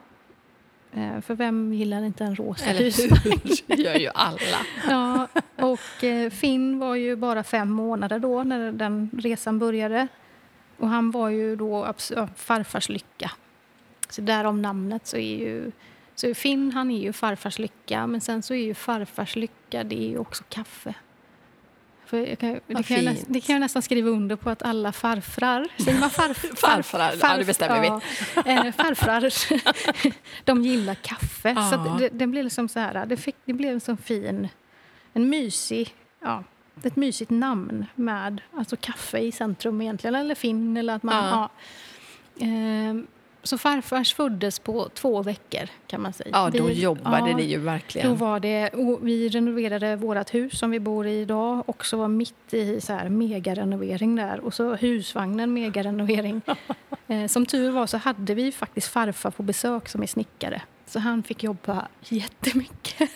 Eh, för vem gillar inte en rosa Eller husvagn? Det gör ju alla. Ja, och eh, Finn var ju bara fem månader då när den resan började. Och han var ju då farfars lycka. Så därom namnet så är ju... Så Finn han är ju farfars lycka, men sen så är ju farfars lycka det är ju också kaffe. Kan, det, kan jag, näst, fint. det kan jag nästan skriva under på att alla farfrar, säger man farf, Farfrar, ja, det bestämmer vi. vi. Eh, farfrar, de gillar kaffe. Så Ja. att det, det blev liksom så här, det, fick, det blev en sån fin, en mysig, ja, ett mysigt namn med alltså kaffe i centrum egentligen, eller Finn eller att man, Ja. ja. Ehm, så farfars föddes på två veckor kan man säga. Ja, då Vi- jobbade ja, ni ju Då verkligen. var det, vi renoverade vårt hus som vi bor i idag. Också var mitt i så här megarenovering där. Och så husvagnen megarenovering. eh, som tur var så hade vi faktiskt farfar på besök som är snickare. Så han fick jobba jättemycket.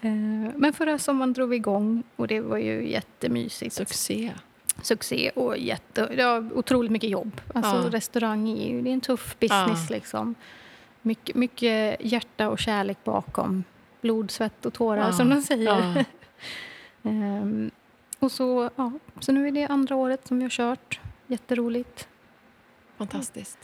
eh, men förra sommaren drog vi igång och det var ju jättemysigt. Succé. Succé och jätte, ja, otroligt mycket jobb. Alltså Ja. restaurang är ju det är en tuff business Ja. liksom. Mycket, mycket hjärta och kärlek bakom. Blod, svett och tårar Ja. som de säger. Ehm, och så, ja, så nu är det andra året som vi har kört. Jätteroligt. Fantastiskt.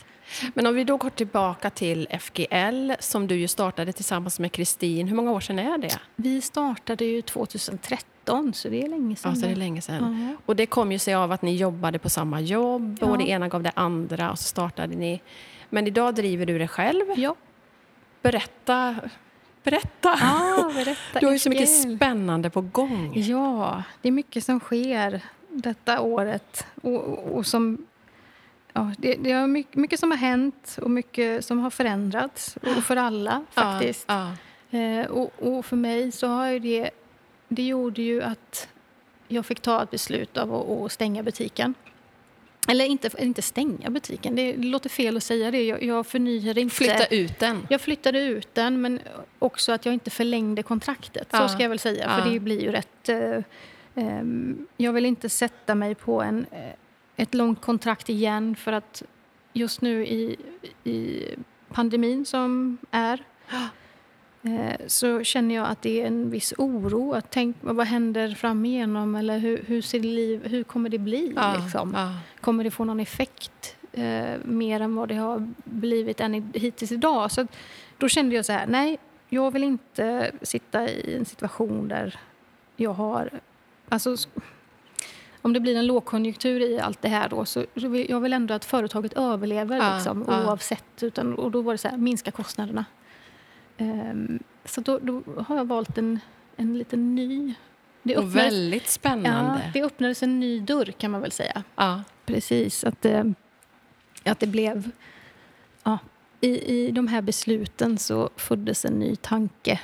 Men om vi då går tillbaka till FGL som du ju startade tillsammans med Kristin. Hur många år sedan är det? Vi startade ju 2013 så det är länge sedan. Ja, så det är länge sedan. Ja. Och det kom ju sig av att ni jobbade på samma jobb Ja. och det ena gav det andra och så startade ni. Men idag driver du det själv. Ja. Berätta. Berätta! Ah, berätta. Du har ju så mycket spännande på gång. Ja, det är mycket som sker detta året. Och, och, som, ja, det, det är mycket, mycket som har hänt och mycket som har förändrats. Och för alla, faktiskt. Ja, Eh, och, och för mig så har ju det... Det gjorde ju att jag fick ta ett beslut av att, stänga butiken. Eller inte, inte stänga butiken, det låter fel att säga det. Jag, jag förnyar ja. inte... Flytta ut den. Jag flyttade ut den, men också att jag inte förlängde kontraktet. Ja. Så ska jag väl säga, för Ja. det blir ju rätt... Eh, ehm, jag vill inte sätta mig på en, eh, ett långt kontrakt igen för att just nu i, i pandemin som är så känner jag att det är en viss oro. Att tänk, vad händer framigenom? Eller hur, hur, ser liv, hur kommer det bli? Ja, Liksom? ja. Kommer det få någon effekt eh, mer än vad det har blivit än i, hittills idag? Så att, då kände jag så här, nej, jag vill inte sitta i en situation där jag har... Alltså, om det blir en lågkonjunktur i allt det här då, så vill jag vill ändå att företaget överlever Ja, liksom, oavsett. Utan, och då var det så här, minska kostnaderna. Ehm, så då, då har jag valt en, en liten ny... Det Och öppnades- väldigt Ja, spännande. det öppnades en ny dörr kan man väl säga. Ja. Precis, att, eh, att det blev... Ja, i, I de här besluten så föddes en ny tanke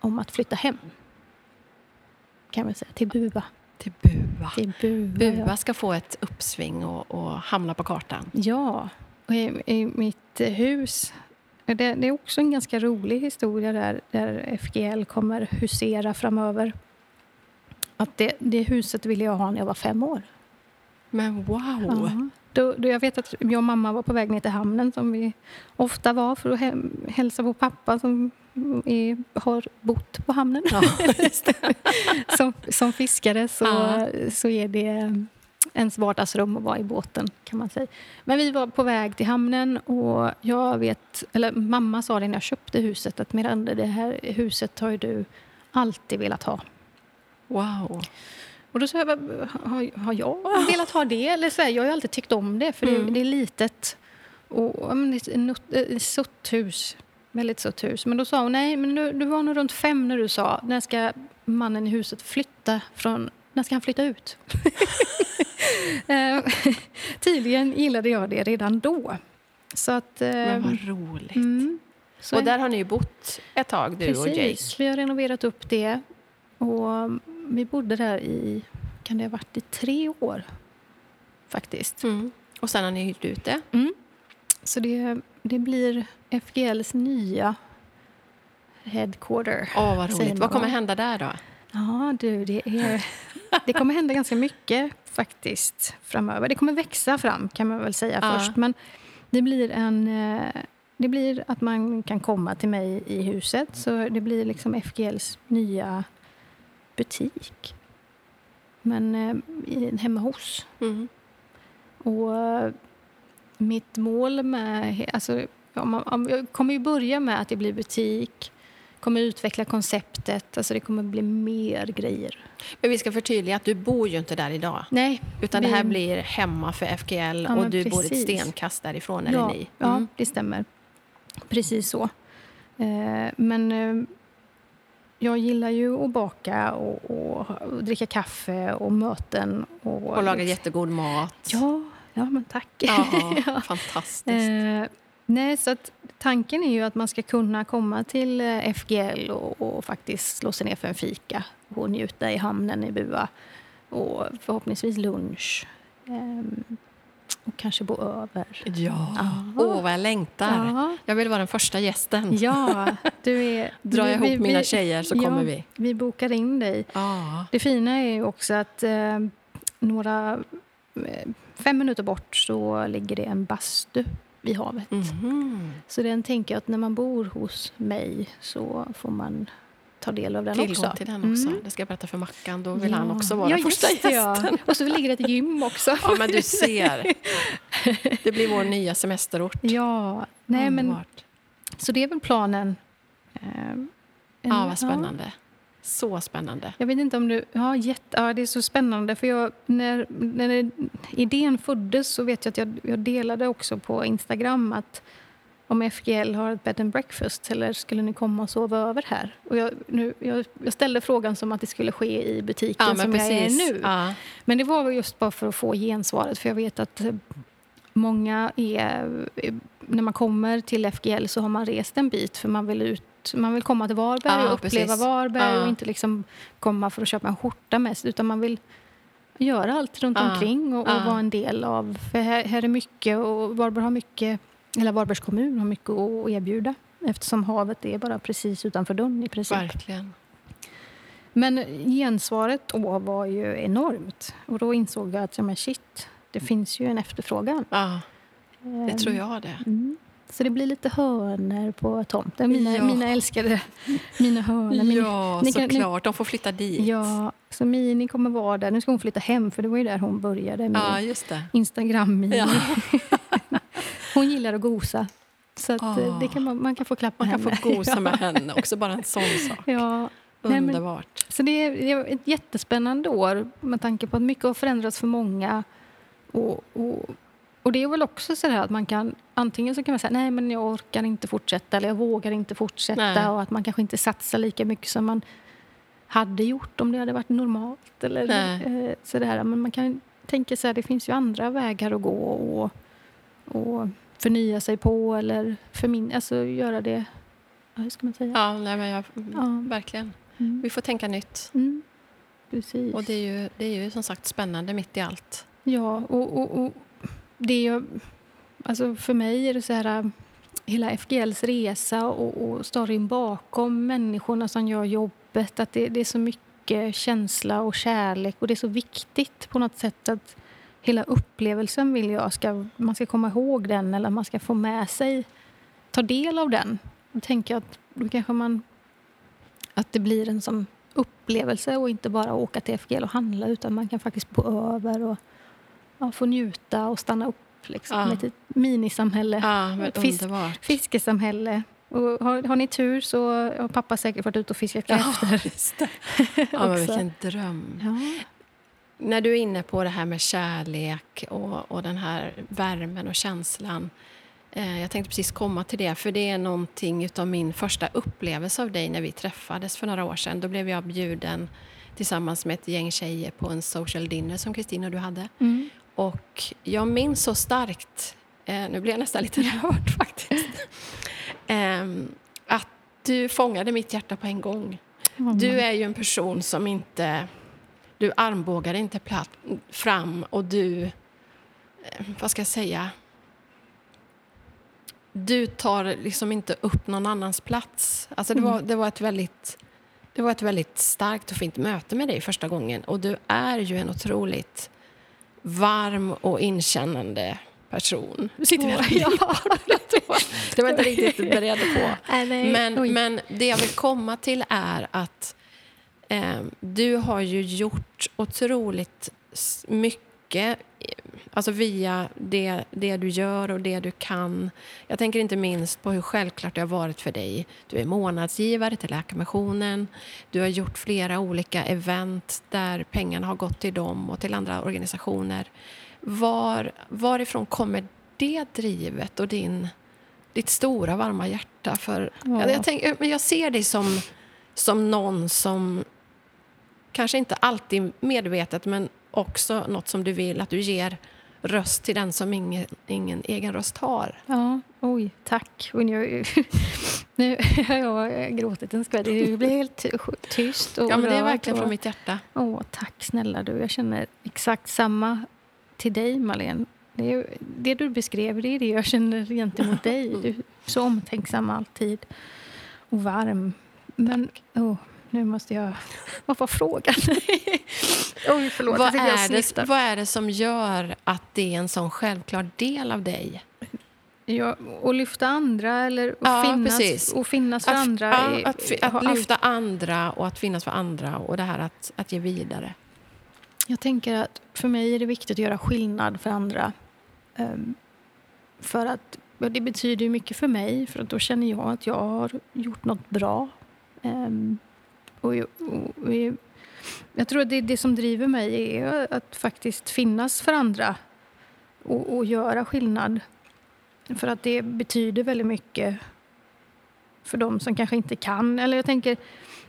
om att flytta hem. Kan man säga, till Bua. Till Bua. Till Bua, Bua ska få ett uppsving och, och hamna på kartan. Ja, och i, i mitt hus... Det, det är också en ganska rolig historia där, där FGL kommer husera framöver. Att det, det huset ville jag ha när jag var fem år. Men wow! Ja. Då, då jag vet att jag och mamma var på väg ner till hamnen som vi ofta var för att hem, hälsa på pappa som är, har bott på hamnen. Ja, som, som fiskare så, Ja. så är det ens vardagsrum att vara i båten kan man säga. Men vi var på väg till hamnen och jag vet, eller mamma sa det när jag köpte huset att Miranda det här huset har ju du alltid velat ha. Wow. Och då sa jag, "Vad- har, har jag velat ha det? Eller så här, jag har ju alltid tyckt om det, för Mm. det, det är litet. Och, ett sutt hus. Väldigt sutt hus. Men då sa hon, nej, men du, du var nog runt fem när du sa, när ska mannen i huset flytta från, när ska han flytta ut? Eh, Tydligen gillade jag det redan då. Så att... eh, Men vad roligt. mm, Och där har ni ju bott ett tag, du och Jake. Precis, vi har renoverat upp det. Och vi bodde där i, kan det ha varit i tre år faktiskt. Mm. Och sen har ni hyrt ut det. Så det, det blir FGLs nya headquarter. Åh, vad roligt. Vad kommer hända där då? Ja du, det är det kommer hända ganska mycket faktiskt framöver. Det kommer växa fram kan man väl säga Ja. först. Men det blir en... eh, Det blir att man kan komma till mig i huset. Så det blir liksom FGLs nya butik. Men eh, hemma hos. Mm. Och eh, mitt mål med... Alltså, om man, jag kommer ju börja med att det blir butik. Kommer utveckla konceptet. Alltså det kommer bli mer grejer. Men vi ska förtydliga att du bor ju inte där idag. Nej, Utan vi- det här blir hemma för FGL Ja, och du bor ett precis. stenkast därifrån, eller ja, ni? Ja, Mm. det stämmer. Precis så. Eh, men eh, jag gillar ju att baka och, och, och dricka kaffe och möten. Och, Och laga jättegod mat. Ja, ja men tack. Ja, Ja. fantastiskt. Nej, så att tanken är ju att man ska kunna komma till eh, FGL och, och faktiskt slå sig ner för en fika och njuta i hamnen i Bua. Och förhoppningsvis lunch. Ehm, och kanske bo över. Ja, åh vad jag längtar. Ja, Jag vill vara den första gästen. ja du är... Drar jag vi- ihop vi- mina tjejer så ja, kommer vi. Vi bokar in dig. Ja. Det fina är ju också att eh, några... Eh, fem minuter bort så ligger det en bastu vid havet. Mhm. Så den tänker jag att när man bor hos mig så får man ta del av den Tillgång också. till den också. Mm. Det ska jag berätta för Mackan. Då vill Ja. han också vara ja, första gästen. Ja. Och så ligger det ett gym också. Ja, men du ser. Det blir vår nya semesterort. Ja, nej men så det är väl planen. Eh, en- Ja, vad spännande. Så spännande. Jag vet inte om du... Ja, jätte, ja det är så spännande. För jag, när, när idén föddes så vet jag att jag, jag delade också på Instagram att om FGL har ett bed and breakfast eller skulle ni komma och sova över här? Och jag, nu, jag, jag ställde frågan som att det skulle ske i butiken Ja, som jag är precis. nu. Ja. Men det var väl just bara för att få gensvaret för jag vet att många är... När man kommer till FGL så har man rest en bit för man vill ut man vill komma till Varberg Ja, och uppleva precis. Varberg Ja. och inte liksom komma för att köpa en skjorta mest utan man vill göra allt runt Ja. omkring och, och vara en del av. För här, här är mycket och Varberg har mycket, eller Varbergs kommun har mycket att erbjuda eftersom havet är bara precis utanför dörren i princip. Verkligen. Men gensvaret då var ju enormt. Och då insåg jag att ja, men shit, det finns ju en efterfrågan. Ja, det Ehm, tror jag det. Mm. Så det blir lite hönor på tomten. Mina, Ja. mina älskade mina hönor. Min, Ja, kan- såklart. De får flytta dit. ja, så Mini kommer vara där. Nu ska hon flytta hem för det var ju där hon började med Ja, just det. Instagram-Mini. Ja. Hon gillar att gosa. Så att, Ah. det kan man, man kan få klappa Man kan henne. få gosa med henne också, bara en sån sak. Ja, Nej, men- Underbart. Så det är, det är ett jättespännande år med tanke på att mycket har förändrats för många. Och, och, och det är väl också så att man kan antingen så kan man säga nej men jag orkar inte fortsätta eller jag vågar inte fortsätta Nej. och att man kanske inte satsar lika mycket som man hade gjort om det hade varit normalt eller Nej. eh, sådär. Men man kan tänka sig att det finns ju andra vägar att gå och, och förnya sig på eller förmin, alltså göra det, hur ska man säga? Ja, nej, men jag, Ja. verkligen. Mm. Vi får tänka nytt. Mm. Precis. Och det är, ju, det är ju som sagt spännande mitt i allt. Ja, och, och, och det är ju... Alltså för mig är det så här... Äh, hela FGLs resa och, och storyn bakom människorna som gör jobbet. Att det, det är så mycket känsla och kärlek och det är så viktigt på något sätt att hela upplevelsen vill jag ska... Man ska komma ihåg den eller man ska få med sig, ta del av den. Då tänker jag att då kanske man... Att det blir en sån upplevelse och inte bara åka till FGL och handla utan man kan faktiskt bo över och ja, få njuta och stanna upp liksom, Ja. ett minisamhälle, Ja, Ett fisk- fiskesamhälle. Och har, har ni tur så har pappa säkert varit ute och fiskat kräftor. Ja. Ja, men vilken dröm. Ja. När du är inne på det här med kärlek och, och den här värmen och känslan. Eh, jag tänkte precis komma till det, för det är någonting av min första upplevelse av dig när vi träffades för några år sedan. Då blev jag bjuden tillsammans med ett gäng tjejer på en social dinner som Kristina och du hade. Mm. Och jag minns så starkt, eh, nu blir jag nästan lite rörd faktiskt, Ehm, att du fångade mitt hjärta på en gång. Mm. Du är ju en person som inte... Du armbågar inte platt, fram och du... eh, Vad ska jag säga? Du tar liksom inte upp någon annans plats. Alltså det, var, det var ett väldigt... Det var ett väldigt starkt och fint möte med dig första gången. Och du är ju en otroligt varm och inkännande person. Nu sitter vi här. Ja. det var inte riktigt beredd på. Men, men det jag vill komma till är att eh, du har ju gjort otroligt mycket Alltså via det, det du gör och det du kan. Jag tänker inte minst på hur självklart det har varit för dig. Du är månadsgivare till Läkarmissionen. Du har gjort flera olika event där pengarna har gått till dem och till andra organisationer. Var, varifrån kommer det drivet och din, ditt stora varma hjärta? För, ja. jag, jag, tänk, jag ser dig som, som någon som kanske inte alltid medvetet men också något som du vill att du ger röst till den som ingen, ingen egen röst har. Ja, oj, tack. Och nu, nu har jag gråtit en skvätt. Det blir helt tyst och Ja, men det är verkligen och, från mitt hjärta. Åh, tack snälla du. Jag känner exakt samma till dig, Malene. Det, är, det du beskrev, det är det jag känner gentemot dig. Du är så omtänksam alltid och varm. Men, åh, nu måste jag... Vad var frågan? Oj, förlåt. Vad är, det, vad är det som gör att det är en sån självklar del av dig? Ja, att lyfta andra eller att, ja, finnas, och finnas för att, andra. Ja, att, att lyfta andra och att finnas för andra och det här att, att ge vidare. Jag tänker att för mig är det viktigt att göra skillnad för andra. Um, för att det betyder mycket för mig, för att då känner jag att jag har gjort något bra. Um, och, och, och, jag tror att det, det som driver mig är att faktiskt finnas för andra och, och göra skillnad. För att det betyder väldigt mycket för de som kanske inte kan. Eller jag tänker,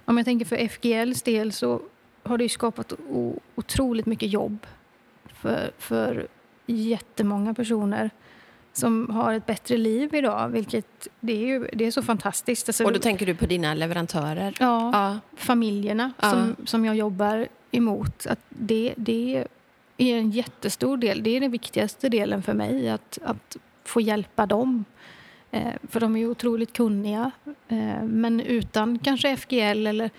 om jag tänker för FGLs del så har det skapat otroligt mycket jobb för, för jättemånga personer som har ett bättre liv idag. Vilket, det, är ju, det är så fantastiskt. Alltså, och då tänker du på dina leverantörer? Ja, ja. familjerna ja. Som, som jag jobbar emot. Att det, det är en jättestor del. Det är den viktigaste delen för mig, att, att få hjälpa dem. Eh, för de är ju otroligt kunniga. Eh, men utan kanske FGL eller...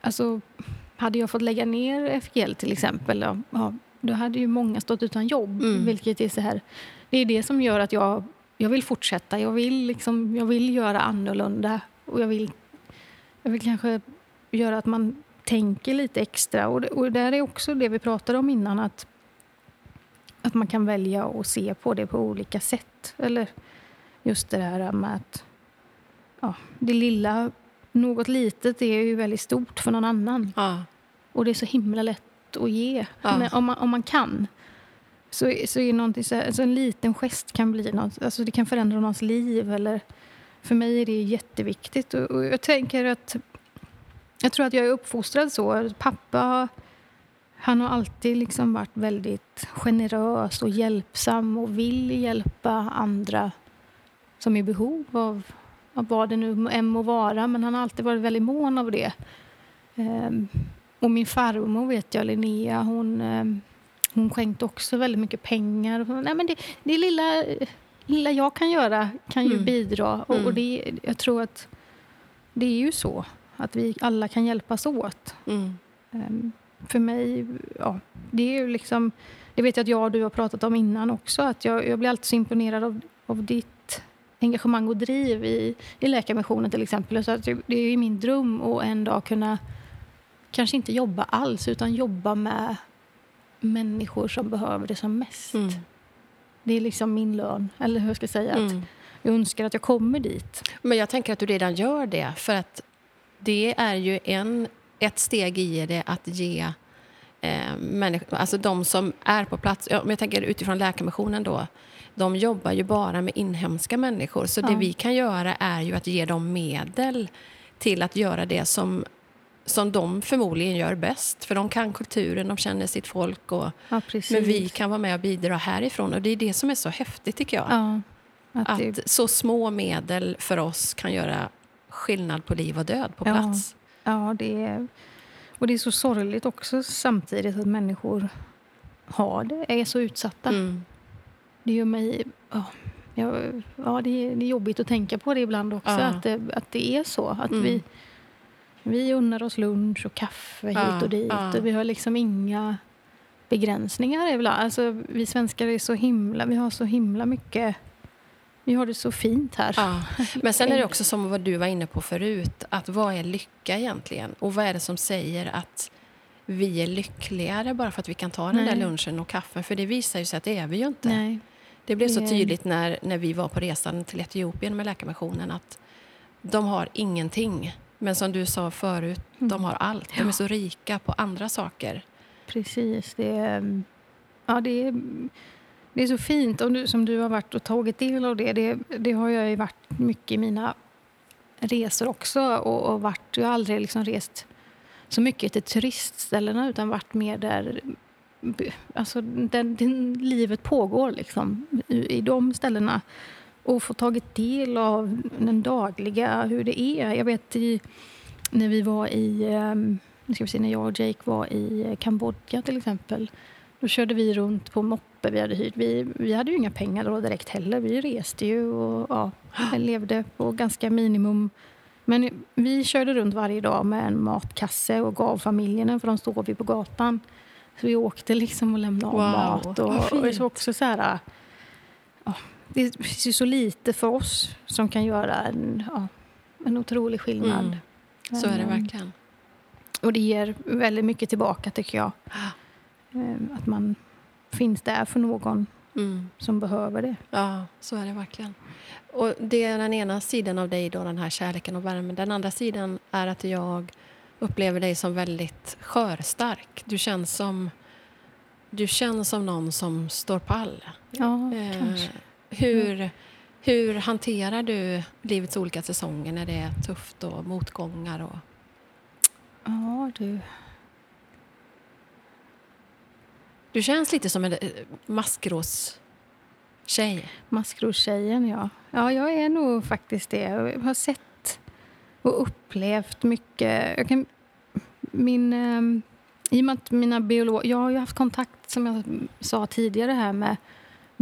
Alltså, hade jag fått lägga ner FGL till exempel, ja, då hade ju många stått utan jobb. Mm. Vilket är så här det är det som gör att jag, jag vill fortsätta. Jag vill, liksom, jag vill göra annorlunda. Och jag vill, jag vill kanske göra att man tänker lite extra. Och det, och det är också det vi pratade om innan. Att, att man kan välja att se på det på olika sätt. Eller just det här med att ja, det lilla, något litet är ju väldigt stort för någon annan. Ja. Och det är så himla lätt att ge, ja. om, man, om man kan så, så är någonting så, här, alltså en liten gest kan bli något, alltså det kan förändra någons liv. Eller, för mig är det jätteviktigt. Och, och jag tänker att jag tror att jag är uppfostrad så. Pappa han har alltid liksom varit väldigt generös och hjälpsam och vill hjälpa andra som är i behov av, av vad det nu än må vara. Men han har alltid varit väldigt mån av det. Um, och min farmor vet jag, Linnea, hon um, hon skänkte också väldigt mycket pengar. Nej, men det, det lilla, lilla jag kan göra kan ju mm. bidra. Och, mm. och, det, jag tror att det är ju så att vi alla kan hjälpas åt. Mm. Um, för mig, ja, det är ju liksom... Det vet jag att jag och du har pratat om innan också. Att jag, jag blir alltid så imponerad av, av ditt engagemang och driv i, i Läkarmissionen till exempel. Så att det är min dröm att en dag kunna, kanske inte jobba alls, utan jobba med människor som behöver det som mest. Mm. Det är liksom min lön. Eller hur ska jag säga? Mm. Att jag önskar att jag kommer dit. Men jag tänker att du redan gör det. För att det är ju en, ett steg i det att ge eh, människor, alltså de som är på plats. Om jag tänker utifrån Läkarmissionen då. De jobbar ju bara med inhemska människor. Så ja. det vi kan göra är ju att ge dem medel till att göra det som som de förmodligen gör bäst. För de kan kulturen, de känner sitt folk. Och, ja, men vi kan vara med och bidra härifrån. Och det är det som är så häftigt tycker jag. Ja, att, att så små medel för oss kan göra skillnad på liv och död på plats. Ja, det är, och det är så sorgligt också samtidigt att människor har det, är så utsatta. Mm. Det gör mig... Oh, ja, ja det, är, det är jobbigt att tänka på det ibland också. Att, det, att det är så. Att mm. vi Vi unnar oss lunch och kaffe hit Ja, och dit. ja. Och vi har liksom inga begränsningar. Alltså, vi svenskar är så himla... Vi har så himla mycket... Vi har det så fint här. Ja. Men sen är det också som vad du var inne på förut, att vad är lycka egentligen? Och vad är det som säger att vi är lyckligare bara för att vi kan ta den Nej. där lunchen och kaffen? För det visar ju sig att det är vi ju inte. Nej. Det blev så tydligt när, när vi var på resan till Etiopien med Läkarmissionen att de har ingenting. Men som du sa förut, de har allt. De är så rika på andra saker. Precis. Det är, ja, det är, det är så fint. Och du, som du har varit och tagit del av det, det, det har jag ju varit mycket i mina resor också. Och, och varit, jag har aldrig liksom rest så mycket till turistställena utan varit mer där alltså, där, där livet pågår liksom, i, i de ställena. Och få tagit del av den dagliga, hur det är. Jag vet i, när vi var i ehm, nu ska vi se, när jag och Jake var i Kambodja till exempel. Då körde vi runt på moppe vi hade hyrt. Vi, vi hade ju inga pengar då direkt heller. Vi reste ju och ja, levde på ganska minimum. Men vi körde runt varje dag med en matkasse och gav familjerna för de stod vi på gatan. Så vi åkte liksom och lämnade av Wow, mat. vad Och, och också så här... Ja, det finns ju så lite för oss som kan göra en, ja, en otrolig skillnad. Mm. Så är det Men, verkligen. och det ger väldigt mycket tillbaka tycker jag. Eh, Att man finns där för någon Mm. som behöver det. Ja, så är det verkligen. Och det är den ena sidan av dig, då, den här kärleken och värmen. Den andra sidan är att jag upplever dig som väldigt skörstark. Du känns som, du känns som någon som står pall. Ja, Eh, kanske. Hur, hur hanterar du livets olika säsonger när det är tufft och motgångar? Och, Ja, du. du känns lite som en eh, maskros-tjej. Maskrostjejen, ja. Ja, jag är nog faktiskt det. Jag har sett och upplevt mycket. Jag kan, min, eh, I och med att mina biologer... Jag har ju haft kontakt, som jag sa tidigare, här med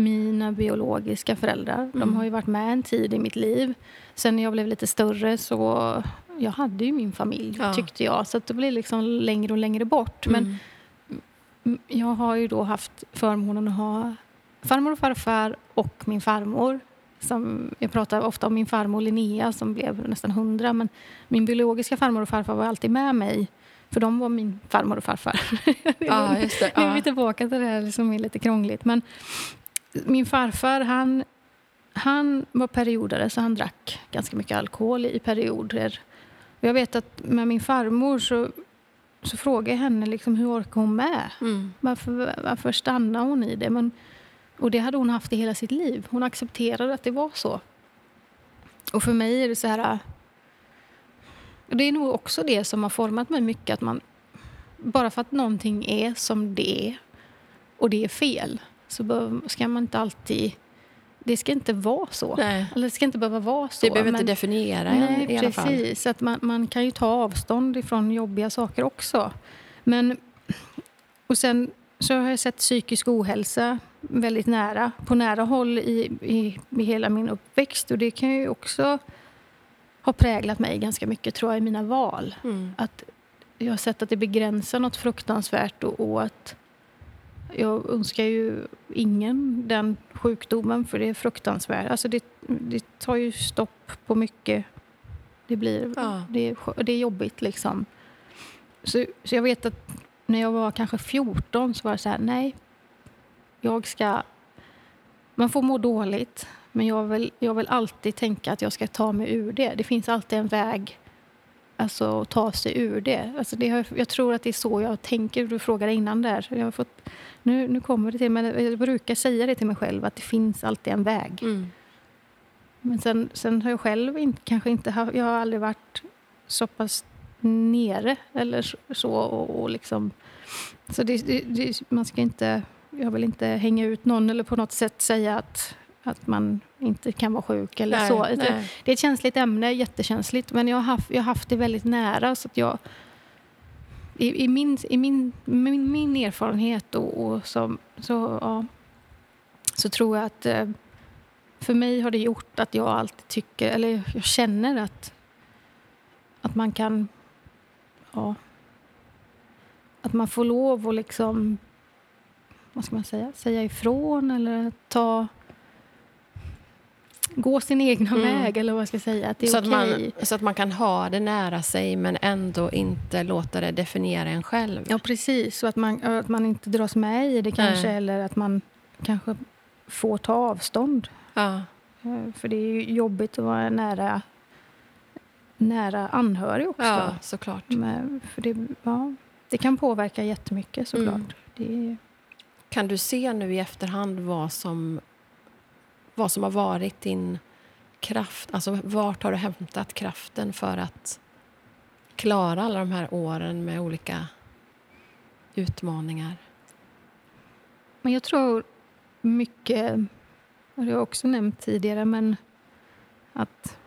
mina biologiska föräldrar. De Mm. har ju varit med en tid i mitt liv. Sen när jag blev lite större så... Jag hade ju min familj, Ja. tyckte jag. Så det blev liksom längre och längre bort. Men Mm. Jag har ju då haft förmånen att ha farmor och farfar och min farmor. Som, jag pratar ofta om min farmor Linnea som blev nästan hundra. Men min biologiska farmor och farfar var alltid med mig. För de var min farmor och farfar. Ja, just det. Nu är vi tillbaka till det här som är lite krångligt. Men min farfar, han, han var periodare så han drack ganska mycket alkohol i perioder. Jag vet att med min farmor så, så frågade jag henne liksom, hur orkar hon med? Mm. Varför, varför stannar hon i det? Men, och det hade hon haft i hela sitt liv. Hon accepterade att det var så. Och för mig är det så här... Det är nog också det som har format mig mycket. Att man, bara för att någonting är som det är och det är fel så ska man inte alltid... Det ska inte vara så. Nej. Eller det ska inte behöva vara så. Det behöver men- inte definiera Nej, en i alla fall. precis. Att man, man kan ju ta avstånd ifrån jobbiga saker också. Men, och sen så har jag sett psykisk ohälsa väldigt nära, på nära håll i, i, i hela min uppväxt. Och det kan ju också ha präglat mig ganska mycket tror jag i mina val. Mm. Att jag har sett att det begränsar något fruktansvärt och, och att jag önskar ju ingen den sjukdomen för det är fruktansvärt. Alltså det, det tar ju stopp på mycket. Det, blir, Ja. det, det är jobbigt liksom. Så, så jag vet att när jag var kanske 14 så var det så här, nej. Jag ska... Man får må dåligt, men jag vill, jag vill alltid tänka att jag ska ta mig ur det. Det finns alltid en väg alltså, ta sig ur det. Alltså, det har, jag tror att det är så jag tänker. Du frågade innan där. Jag har fått, nu, nu kommer det till men Jag brukar säga det till mig själv att det finns alltid en väg. Mm. Men sen, sen har jag själv inte, kanske inte jag har aldrig varit så pass nere eller så. så och, och liksom, så det, det, det, man ska inte, jag vill inte hänga ut någon eller på något sätt säga att, att man inte kan vara sjuk eller Nej, så. nej. Det är ett känsligt ämne, jättekänsligt, men jag har haft, jag har haft det väldigt nära så att jag i, i, min, i min, min, min erfarenhet och, och som, så, ja, så tror jag att eh, för mig har det gjort att jag alltid tycker, eller jag känner att, att man kan ja, att man får lov att liksom, vad ska man säga, säga ifrån eller ta gå sin egna Mm. väg eller vad jag ska säga. Att det är Så att, okej. man, så att man kan ha det nära sig men ändå inte låta det definiera en själv. Ja, precis. Så att man, att man inte dras med i det kanske Nej. eller att man kanske får ta avstånd. Ja. Eh, För det är ju jobbigt att vara nära, nära anhörig också. ja, såklart. Men för det, ja, det kan påverka jättemycket såklart. Mm. Det är, Kan du se nu i efterhand vad som, vad som har varit din kraft? Alltså vart har du hämtat kraften för att klara alla de här åren med olika utmaningar? men jag tror mycket, och det har jag också nämnt tidigare, men att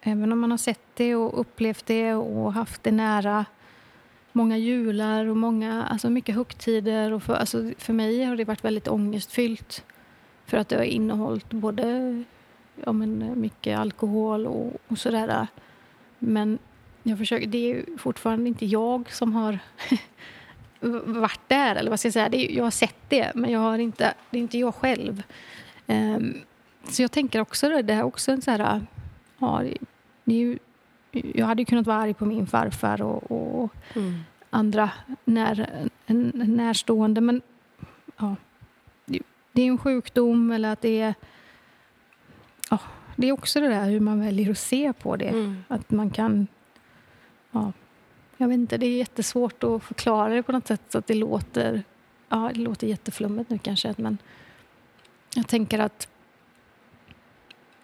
även om man har sett det och upplevt det och haft det nära många jular och många, alltså mycket högtider. Och för, alltså för mig har det varit väldigt ångestfyllt för att det har innehållit både ja, men mycket alkohol och, och sådär. Men jag försöker, det är ju fortfarande inte jag som har varit där. Eller vad ska jag säga? Det är, jag har sett det, men jag har inte, det är inte jag själv. Ehm, så jag tänker också det, det är också en så här... Ja, det, ju, jag hade ju kunnat vara arg på min farfar och, och Mm. andra när, en, närstående. Men ja, det, är en sjukdom eller att det är... Ja, det är också det där hur man väljer att se på det. Mm. Att man kan... Ja, jag vet inte, det är jättesvårt att förklara det på något sätt så att det låter... Ja, det låter jätteflummigt nu kanske, men jag tänker att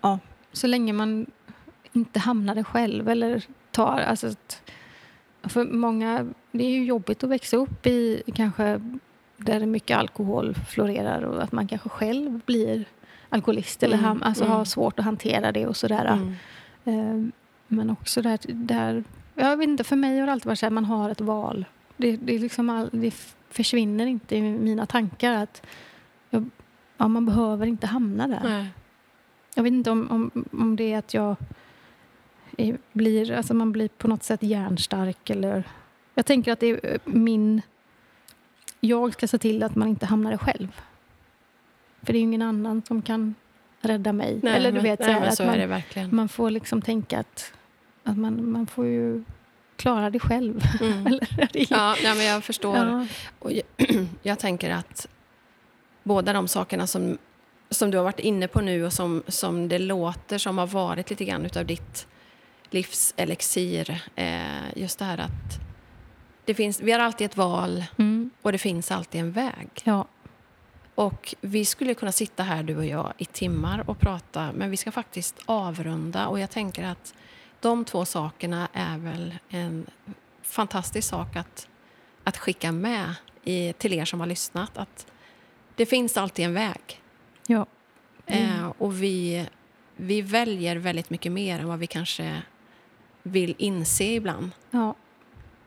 ja, så länge man inte hamnar det själv eller tar... Alltså att, för många, det är ju jobbigt att växa upp i kanske där mycket alkohol florerar och att man kanske själv blir alkoholist eller Mm, alltså mm. har svårt att hantera det och sådär. Mm. Eh, Men också där, där jag vet inte, för mig har det alltid varit så att man har ett val. Det, det, liksom all, det försvinner inte i mina tankar att jag, ja, man behöver inte hamna där. Nej. Jag vet inte om, om, om det är att jag blir, alltså man blir på något sätt hjärnstark eller... Jag tänker att det är min... Jag ska se till att man inte hamnar där själv. För det är ju ingen annan som kan rädda mig. Nej, eller du men, vet, så nej, men att så man, man får liksom tänka att, att man, man får ju klara det själv. Mm. Eller, det Ja, nej, men jag förstår. ja. Och jag, jag tänker att båda de sakerna som, som du har varit inne på nu och som, som det låter som har varit lite grann utav ditt livselixir. Eh, just det här att det finns, vi har alltid ett val Mm. och det finns alltid en väg. ja. Och vi skulle kunna sitta här du och jag i timmar och prata men vi ska faktiskt avrunda och jag tänker att de två sakerna är väl en fantastisk sak att, att skicka med i, till er som har lyssnat. Att det finns alltid en väg. ja. Eh, och vi, vi väljer väldigt mycket mer än vad vi kanske vill inse ibland. ja.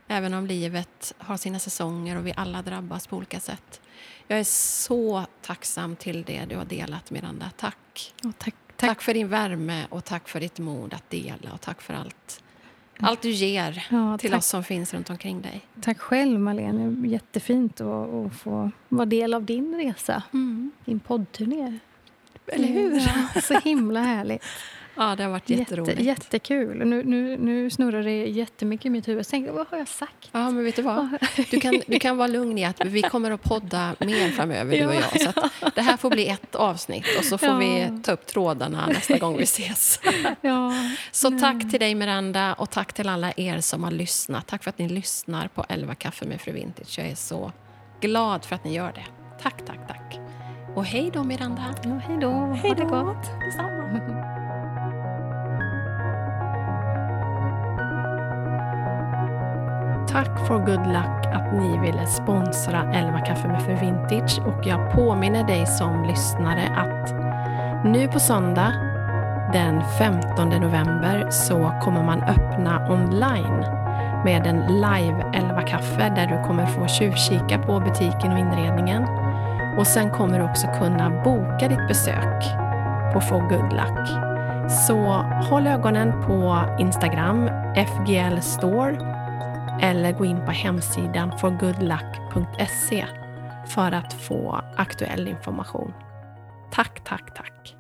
Även om livet har sina säsonger och vi alla drabbas på olika sätt. Jag är så tacksam till det du har delat, Miranda. Tack. Ja, tack, Tack. tack. för din värme och tack för ditt mod att dela och tack för allt, allt du ger Ja, till tack. oss som finns runt omkring dig. Tack själv, Malene. Det är Jättefint att, att få vara del av din resa, din poddturné. Eller hur? Ja, så himla härligt. Ja, det har varit jätteroligt. Jätte, jättekul. Nu, nu, nu snurrar det jättemycket i mitt huvud. Jag tänkte, vad har jag sagt? Ja, men vet du vad? Du kan, du kan vara lugn i att vi kommer att podda mer framöver, du och jag. Så att det här får bli ett avsnitt och så får Ja. vi ta upp trådarna nästa gång vi ses. Ja, Så tack till dig Miranda och tack till alla er som har lyssnat. Tack för att ni lyssnar på 11 kaffe med Fru Vintage. Jag är så glad för att ni gör det. Tack, tack, tack. Och hej då Miranda. ja hej då. Ha det gott. Detsamma. Tack for good luck att ni ville sponsra 11 kaffe med för Vintage och jag påminner dig som lyssnare att nu på söndag den 15 november så kommer man öppna online med en live 11 kaffe där du kommer få tjuvkika på butiken och inredningen. Och sen kommer du också kunna boka ditt besök på For Good Luck. Så håll ögonen på Instagram, FGL Store eller gå in på hemsidan forgoodluck.se för att få aktuell information. Tack, tack, tack!